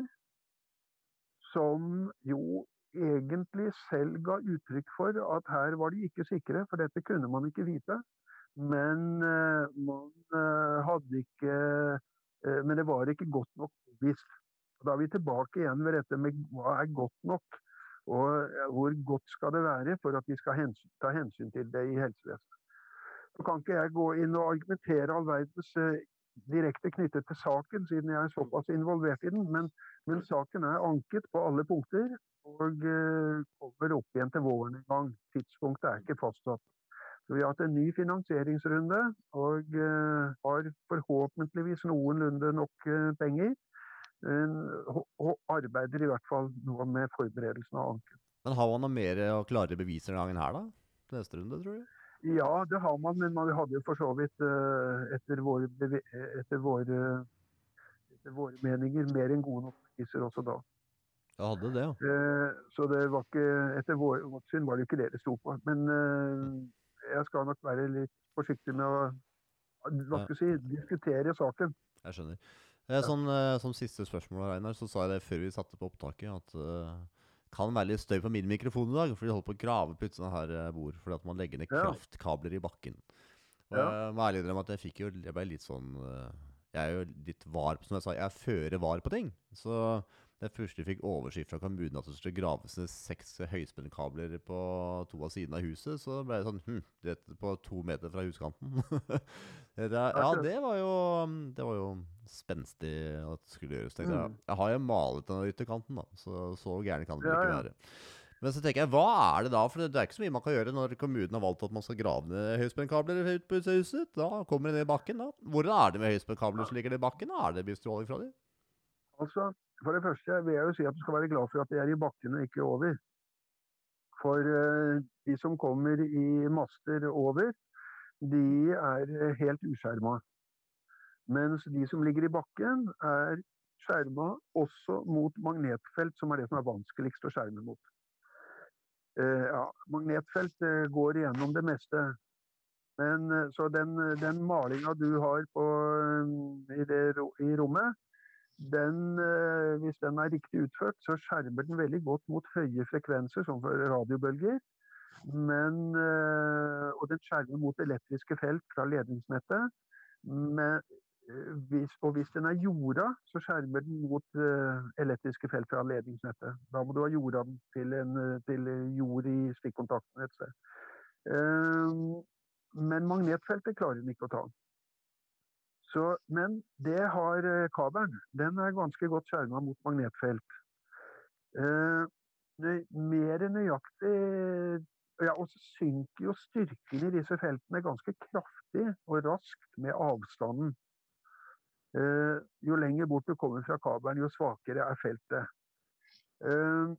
som jo egentlig selv ga uttrykk for at her var de ikke sikre, for dette kunne man ikke vite. Men man hadde ikke Men det var ikke godt nok visst. Da er vi tilbake igjen ved dette med hva er godt nok, og hvor godt skal det være for at vi skal hensyn, ta hensyn til det i helsevesenet. Så kan ikke jeg gå inn og argumentere all verdens eh, direkte knyttet til saken, siden jeg er såpass involvert i den, men, men saken er anket på alle punkter og eh, kommer opp igjen til våren en gang. Tidspunktet er ikke fastsatt. Så Vi har hatt en ny finansieringsrunde og eh, har forhåpentligvis noenlunde nok eh, penger og arbeider i hvert fall nå med forberedelsen av anken. Men har man noe mer og klare beviser denne gangen her, da? Neste runde, tror du? Ja, det har man, men man hadde jo for så vidt eh, etter våre, etter våre, etter våre meninger mer enn gode nok priser også da. Jeg hadde det, ja. Eh, så det var ikke, etter vårt syn var det ikke det det sto på. Men eh, jeg skal nok være litt forsiktig med å hva skal si, diskutere saken. Jeg skjønner. Sånn, som siste spørsmål, Reinar, så sa jeg det før vi satte på opptaket, at kan være litt støy på min mikrofon i dag. For de holder på å grave på utsiden her uh, bord fordi at man legger ned kraftkabler i bakken. Og jeg må ærlig innrømme at jeg fikk jo Jeg ble litt sånn uh, Jeg er jo litt var, som jeg sa. Jeg er føre var på ting. Så det første fikk oversikt fra kommunen at det skulle graves ned seks høyspentkabler på to av sidene av huset, så ble det sånn hm, det på to meter fra huskanten. <laughs> det, ja, det var jo Det var jo spenstig at det skulle gjøres. Jeg, mm. jeg har jo malet den ytterkanten, da, så så gæren kan det ja, ikke være. Men så tenker jeg, hva er det da? For det er ikke så mye man kan gjøre når kommunen har valgt at man skal grave ned høyspentkabler ut på huset. Da kommer det ned i bakken. da. Hvor er det med høyspentkabler som ligger ned i bakken? Da? Er det bestråling fra dem? Altså, for det første vil jeg jo si at du skal være glad for at det er i bakken og ikke over. For uh, de som kommer i master over, de er eh, helt uskjerma. Mens de som ligger i bakken, er skjerma også mot magnetfelt, som er det som er vanskeligst å skjerme mot. Uh, ja, magnetfelt går igjennom det meste. Men, så den, den malinga du har på, i, det, i rommet, den, eh, hvis den er riktig utført, så skjermer den veldig godt mot høye frekvenser, som for radiobølger. Men, eh, og den skjermer mot elektriske felt fra ledningsnettet. Men, eh, hvis, og hvis den er jorda, så skjermer den mot elektriske felt fra ledningsnettet. Da må du ha jorda til, en, til jord i stikkontakten et sted. Men magnetfeltet klarer den ikke å ta. Så, men det har kabelen. Den er ganske godt skjerma mot magnetfelt. Uh, mer nøyaktig ja, og så synker jo styrken i disse feltene ganske kraftig og raskt med avstanden. Eh, jo lenger bort du kommer fra kabelen, jo svakere er feltet. Eh,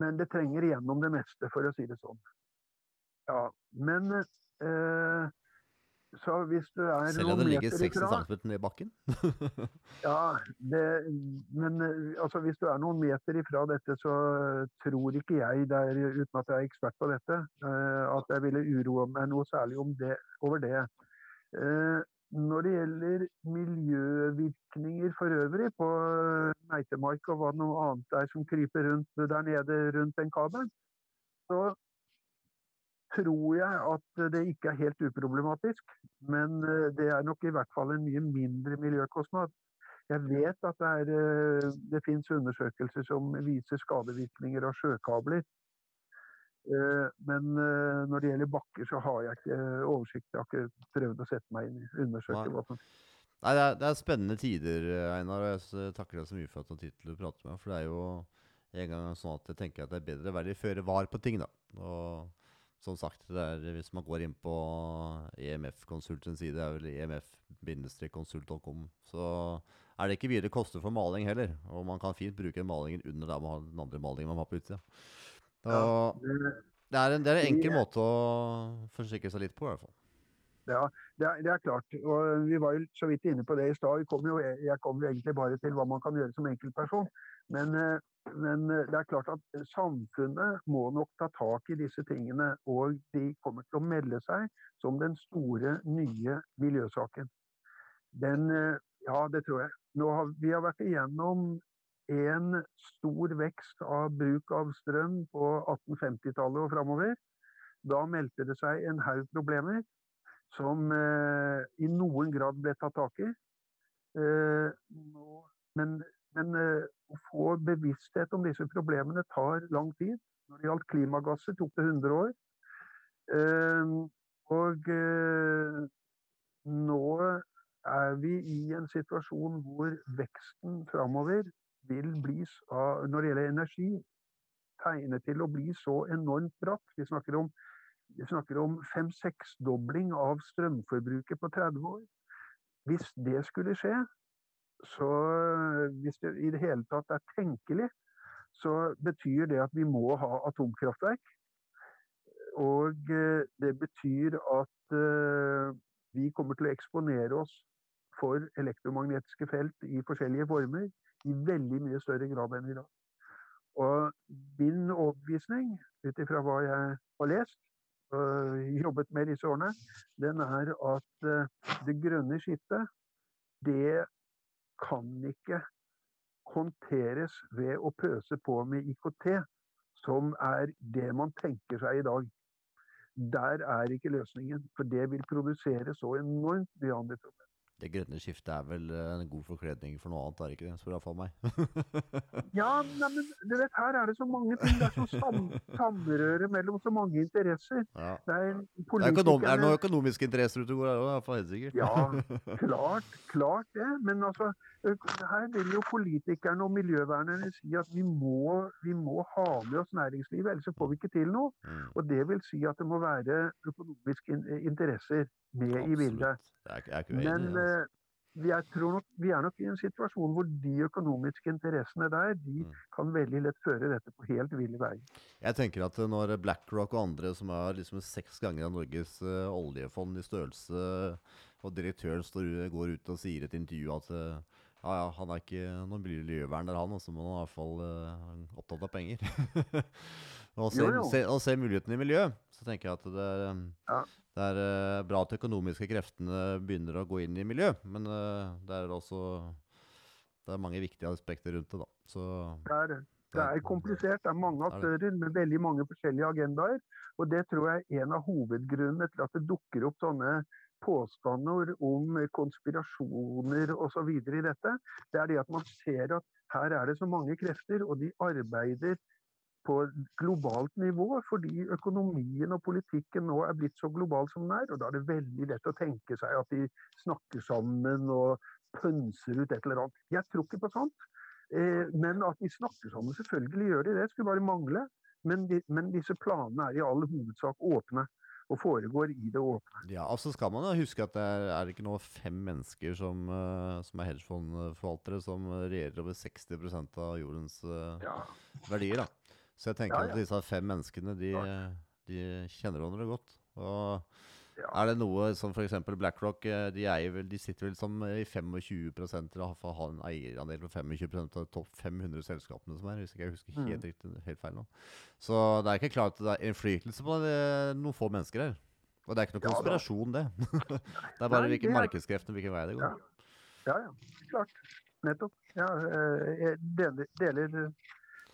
men det trenger igjennom det meste, for å si det sånn. Ja, men eh, så hvis du er Selv om det ligger 60 cm ned i bakken? <laughs> ja, det, men eh, altså, hvis du er noen meter ifra dette, så tror ikke jeg, der, uten at jeg er ekspert på dette, uh, at jeg ville uroe meg noe særlig det, over det. Når det gjelder miljøvirkninger for øvrig på meitemark og hva noe annet er som kryper rundt der nede rundt den kabelen, så tror jeg at det ikke er helt uproblematisk. Men eh, det er nok i hvert fall en mye mindre miljøkostnad. Jeg vet at det, er, eh, det finnes undersøkelser som viser skadevirkninger av sjøkabler. Eh, men når det gjelder bakker, så har jeg ikke oversikt. Jeg har ikke prøvd å sette meg inn i undersøke Nei. hva som Nei, det er, det er, spennende tider, Einar. og Jeg takker deg så mye for at du har tid til å prate med meg. For det er jo en gang sånn at jeg tenker at det er bedre å være føre var på ting, da. Og som sagt, er, hvis man går inn på EMF-konsult side, det er vel emf-konsult.com, så er det ikke mye det koster for maling heller. Og man kan fint bruke malingen under der man har den andre malingen man har på utsida. Ja, det, er en, det er en enkel måte å forsikre seg litt på, i hvert fall. Ja, det er, det er, klart. Og vi var jo så vidt inne på det i stad. Jeg kom jo egentlig bare til hva man kan gjøre som enkeltperson. Men, eh, men, eh, det er klart at samfunnet må nok ta tak i disse tingene. Og de kommer til å melde seg som den store, nye miljøsaken. Den, eh, ja, det tror jeg. Har, vi har vært igjennom en stor vekst av bruk av strøm på 1850-tallet og framover. Da meldte det seg en haug problemer som eh, i noen grad ble tatt tak i. Eh, men men eh, å få bevissthet om disse problemene tar lang tid. Når det gjaldt klimagasser, tok det 100 år. Ehm, og eh, nå er vi i en situasjon hvor veksten framover vil bli, når det gjelder energi, tegnet til å bli så enormt bratt. Vi snakker om, om fem-seksdobling av strømforbruket på 30 år. Hvis det skulle skje, så eh, hvis det i det hele tatt er tenkelig, så betyr det at vi må ha atomkraftverk. Og eh, det betyr at eh, vi kommer til å eksponere oss for elektromagnetiske felt i forskjellige former i veldig mye større grad enn i dag. Og min overbevisning, ut ifra hva jeg har lest og jobbet med disse årene, den er at det grønne skiftet, det kan ikke håndteres ved å pøse på med IKT, som er det man tenker seg i dag. Der er ikke løsningen, for det vil produsere så enormt mye andre problemer. Det grønne skiftet er vel eh, en god forkledning for noe annet, er det ikke det? Spør iallfall meg. <laughs> ja, nei, men du vet, her er det så mange ting. Det er så sam samrøre mellom så mange interesser. Ja. Det, er det, er økonom er det noen økonomiske interesser ute og går her òg, helt sikkert. ja, <laughs> klart, klart det. Men altså, her vil jo politikerne og miljøvernerne si at vi må, vi må ha med oss næringslivet, ellers får vi ikke til noe. Mm. Og det vil si at det må være økonomiske interesser med Absolutt. i bildet. Jeg er ikke. Men uh, jeg tror nok, vi er nok i en situasjon hvor de økonomiske interessene der de mm. kan veldig lett føre dette på helt ville veier. Jeg tenker at når BlackRock og andre, som er liksom seks ganger av Norges uh, oljefond i størrelse, og direktøren står, går ut og sier i et intervju at uh, ja, ja, han er ikke noen miljøverner, han. Og så må han i hvert fall uh, opptatt av penger. <laughs> og, se, se, og se mulighetene i miljøet. Så tenker jeg at det er, ja. Det er uh, bra at de økonomiske kreftene begynner å gå inn i miljø. Men uh, det er også det er mange viktige aspekter rundt det. da. Så, det er det. Det er komplisert. Det er mange aktører med veldig mange forskjellige agendaer. Og det tror jeg er en av hovedgrunnene til at det dukker opp sånne påstander om konspirasjoner osv. i dette, det er det at man ser at her er det så mange krefter, og de arbeider på globalt nivå fordi økonomien og politikken nå er blitt så global som den er. Og da er det veldig lett å tenke seg at de snakker sammen og pønser ut et eller annet. Jeg tror ikke på sånt. Eh, men at de snakker sammen, selvfølgelig gjør de det. Skulle bare mangle. Men, de, men disse planene er i all hovedsak åpne og foregår i det åpne. Ja, altså skal man da huske at det er, er det ikke nå fem mennesker som, uh, som er hedgefondforvaltere, som regjerer over 60% av jordens uh, ja. verdier. da. Så jeg tenker ja, ja. at disse fem menneskene, de, de kjenner hverandre godt. Og. Er det noe som f.eks. BlackRock eh, de, vel, de, sitter vel som i 25% eller har en eierandel på 25% av topp 500 selskapene som er, hvis ikke jeg husker helt, mm. riktig, helt feil nå. Så det er ikke klart at det er innflytelse på det, noen få mennesker her. Og det er ikke noen konspirasjon, det. <laughs> det er bare Nei, hvilke markedskreftene hvilken vei det går. Ja. ja, ja. Klart. Nettopp. Ja, eh, jeg deler, deler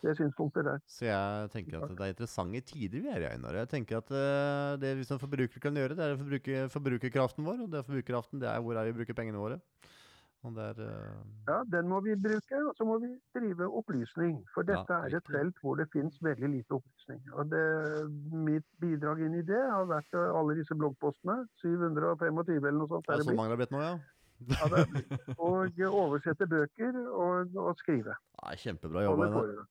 det synspunktet der. Så jeg tenker at det er interessante tider vi er i, Einar. Jeg tenker at uh, det vi som forbrukere kan gjøre, det er å forbruke forbrukerkraften vår. Og det forbrukerkraften, det er hvor er vi bruker pengene våre. Er, uh... Ja, den må vi bruke. Og så må vi drive opplysning. For dette ja, er et felt hvor det finnes veldig lite opplysning. Og det, mitt bidrag inn i det har vært alle disse bloggpostene. 725 eller noe sånt. Det er så mange det har blitt nå, ja. ja og oversette bøker og, og skrive. Ja, kjempebra jobba.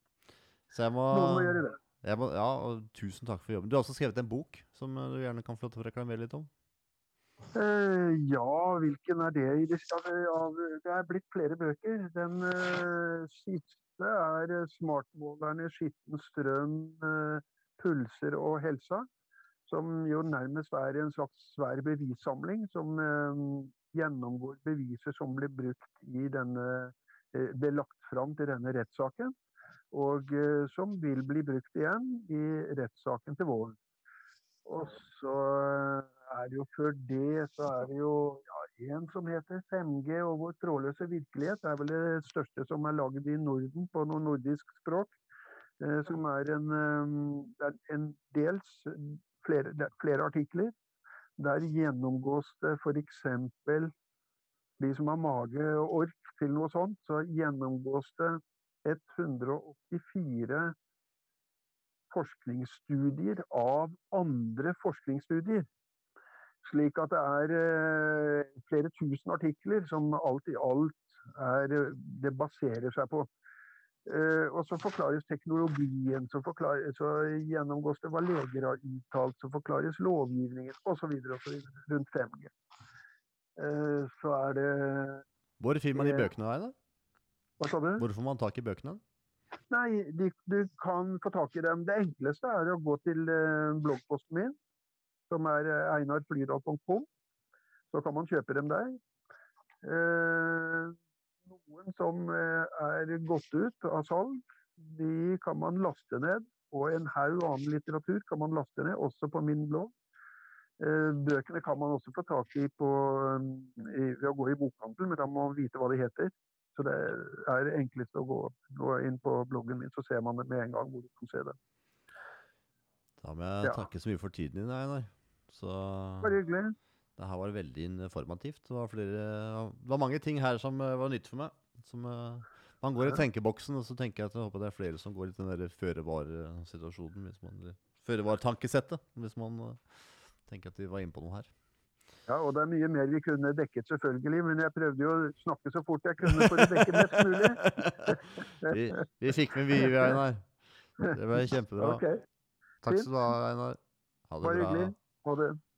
Så jeg må, Noen må gjøre det. Må, ja, og tusen takk for jobben. Du har også skrevet en bok som eh, du gjerne kan få lov til å reklamere litt om? Uh, ja, hvilken er det? Det, det er blitt flere bøker. Den uh, siste er 'Smartmålerne skitten strøm, uh, pulser og helsa'. Som jo nærmest er en slags svær bevissamling som gjennomgår beviser som blir brukt i denne ble lagt fram til denne rettssaken og eh, som vil bli brukt igjen i rettssaken til våren. Og så er det jo før det så er det jo ja, en som heter 5G og vår trådløse virkelighet. Det er vel det største som er lagd i Norden på noe nordisk språk. Eh, som er en, eh, en dels flere, flere, artikler. Der gjennomgås det f.eks. de som har mage og ork til noe sånt, så gjennomgås det 184 forskningsstudier av andre forskningsstudier. Slik at det er eh, flere tusen artikler som alt i alt er, det baserer seg på. Eh, og så forklares teknologien, så, forklares, så gjennomgås det hva leger har uttalt, så forklares lovgivningen osv. rundt 5G. Eh, så er det Hvor finner man de bøkene her, da? Hva sa du? Hvor får man tak i bøkene? Nei, de, du kan få tak i dem. Det enkleste er å gå til uh, bloggposten min, som er eh, einarflydal.com. Så kan man kjøpe dem der. Eh, noen som uh, er gått ut av salg, de kan man laste ned. Og en haug annen litteratur kan man laste ned, også på min blogg. Bøkene kan man også få tak i, på, i ved å gå i bokhandel, men da må man vite hva de heter. Så det er enklest å gå, gå, inn på bloggen min, så ser man det med en gang hvor du kan se det. Da må jeg ja. takke så mye for tiden din, Einar. Så Bare hyggelig. Det her var veldig informativt. Det var, flere, det var, mange ting her som eh, var nytt for meg. Som, uh, man går i tenkeboksen, og så tenker jeg at jeg håper det er flere som går i den føre-var-situasjonen. Føre-var-tankesettet, hvis man uh, tenker at de var inne på noe her. Ja, og det er mye mer vi kunne dekket, selvfølgelig. Men jeg prøvde jo å snakke så fort jeg kunne for å dekke mest mulig. <laughs> vi, vi, fikk med mye, Einar. Det var kjempebra. Okay. Takk skal du ha, Einar. Ha det Bare bra. Hyggelig. Ha det.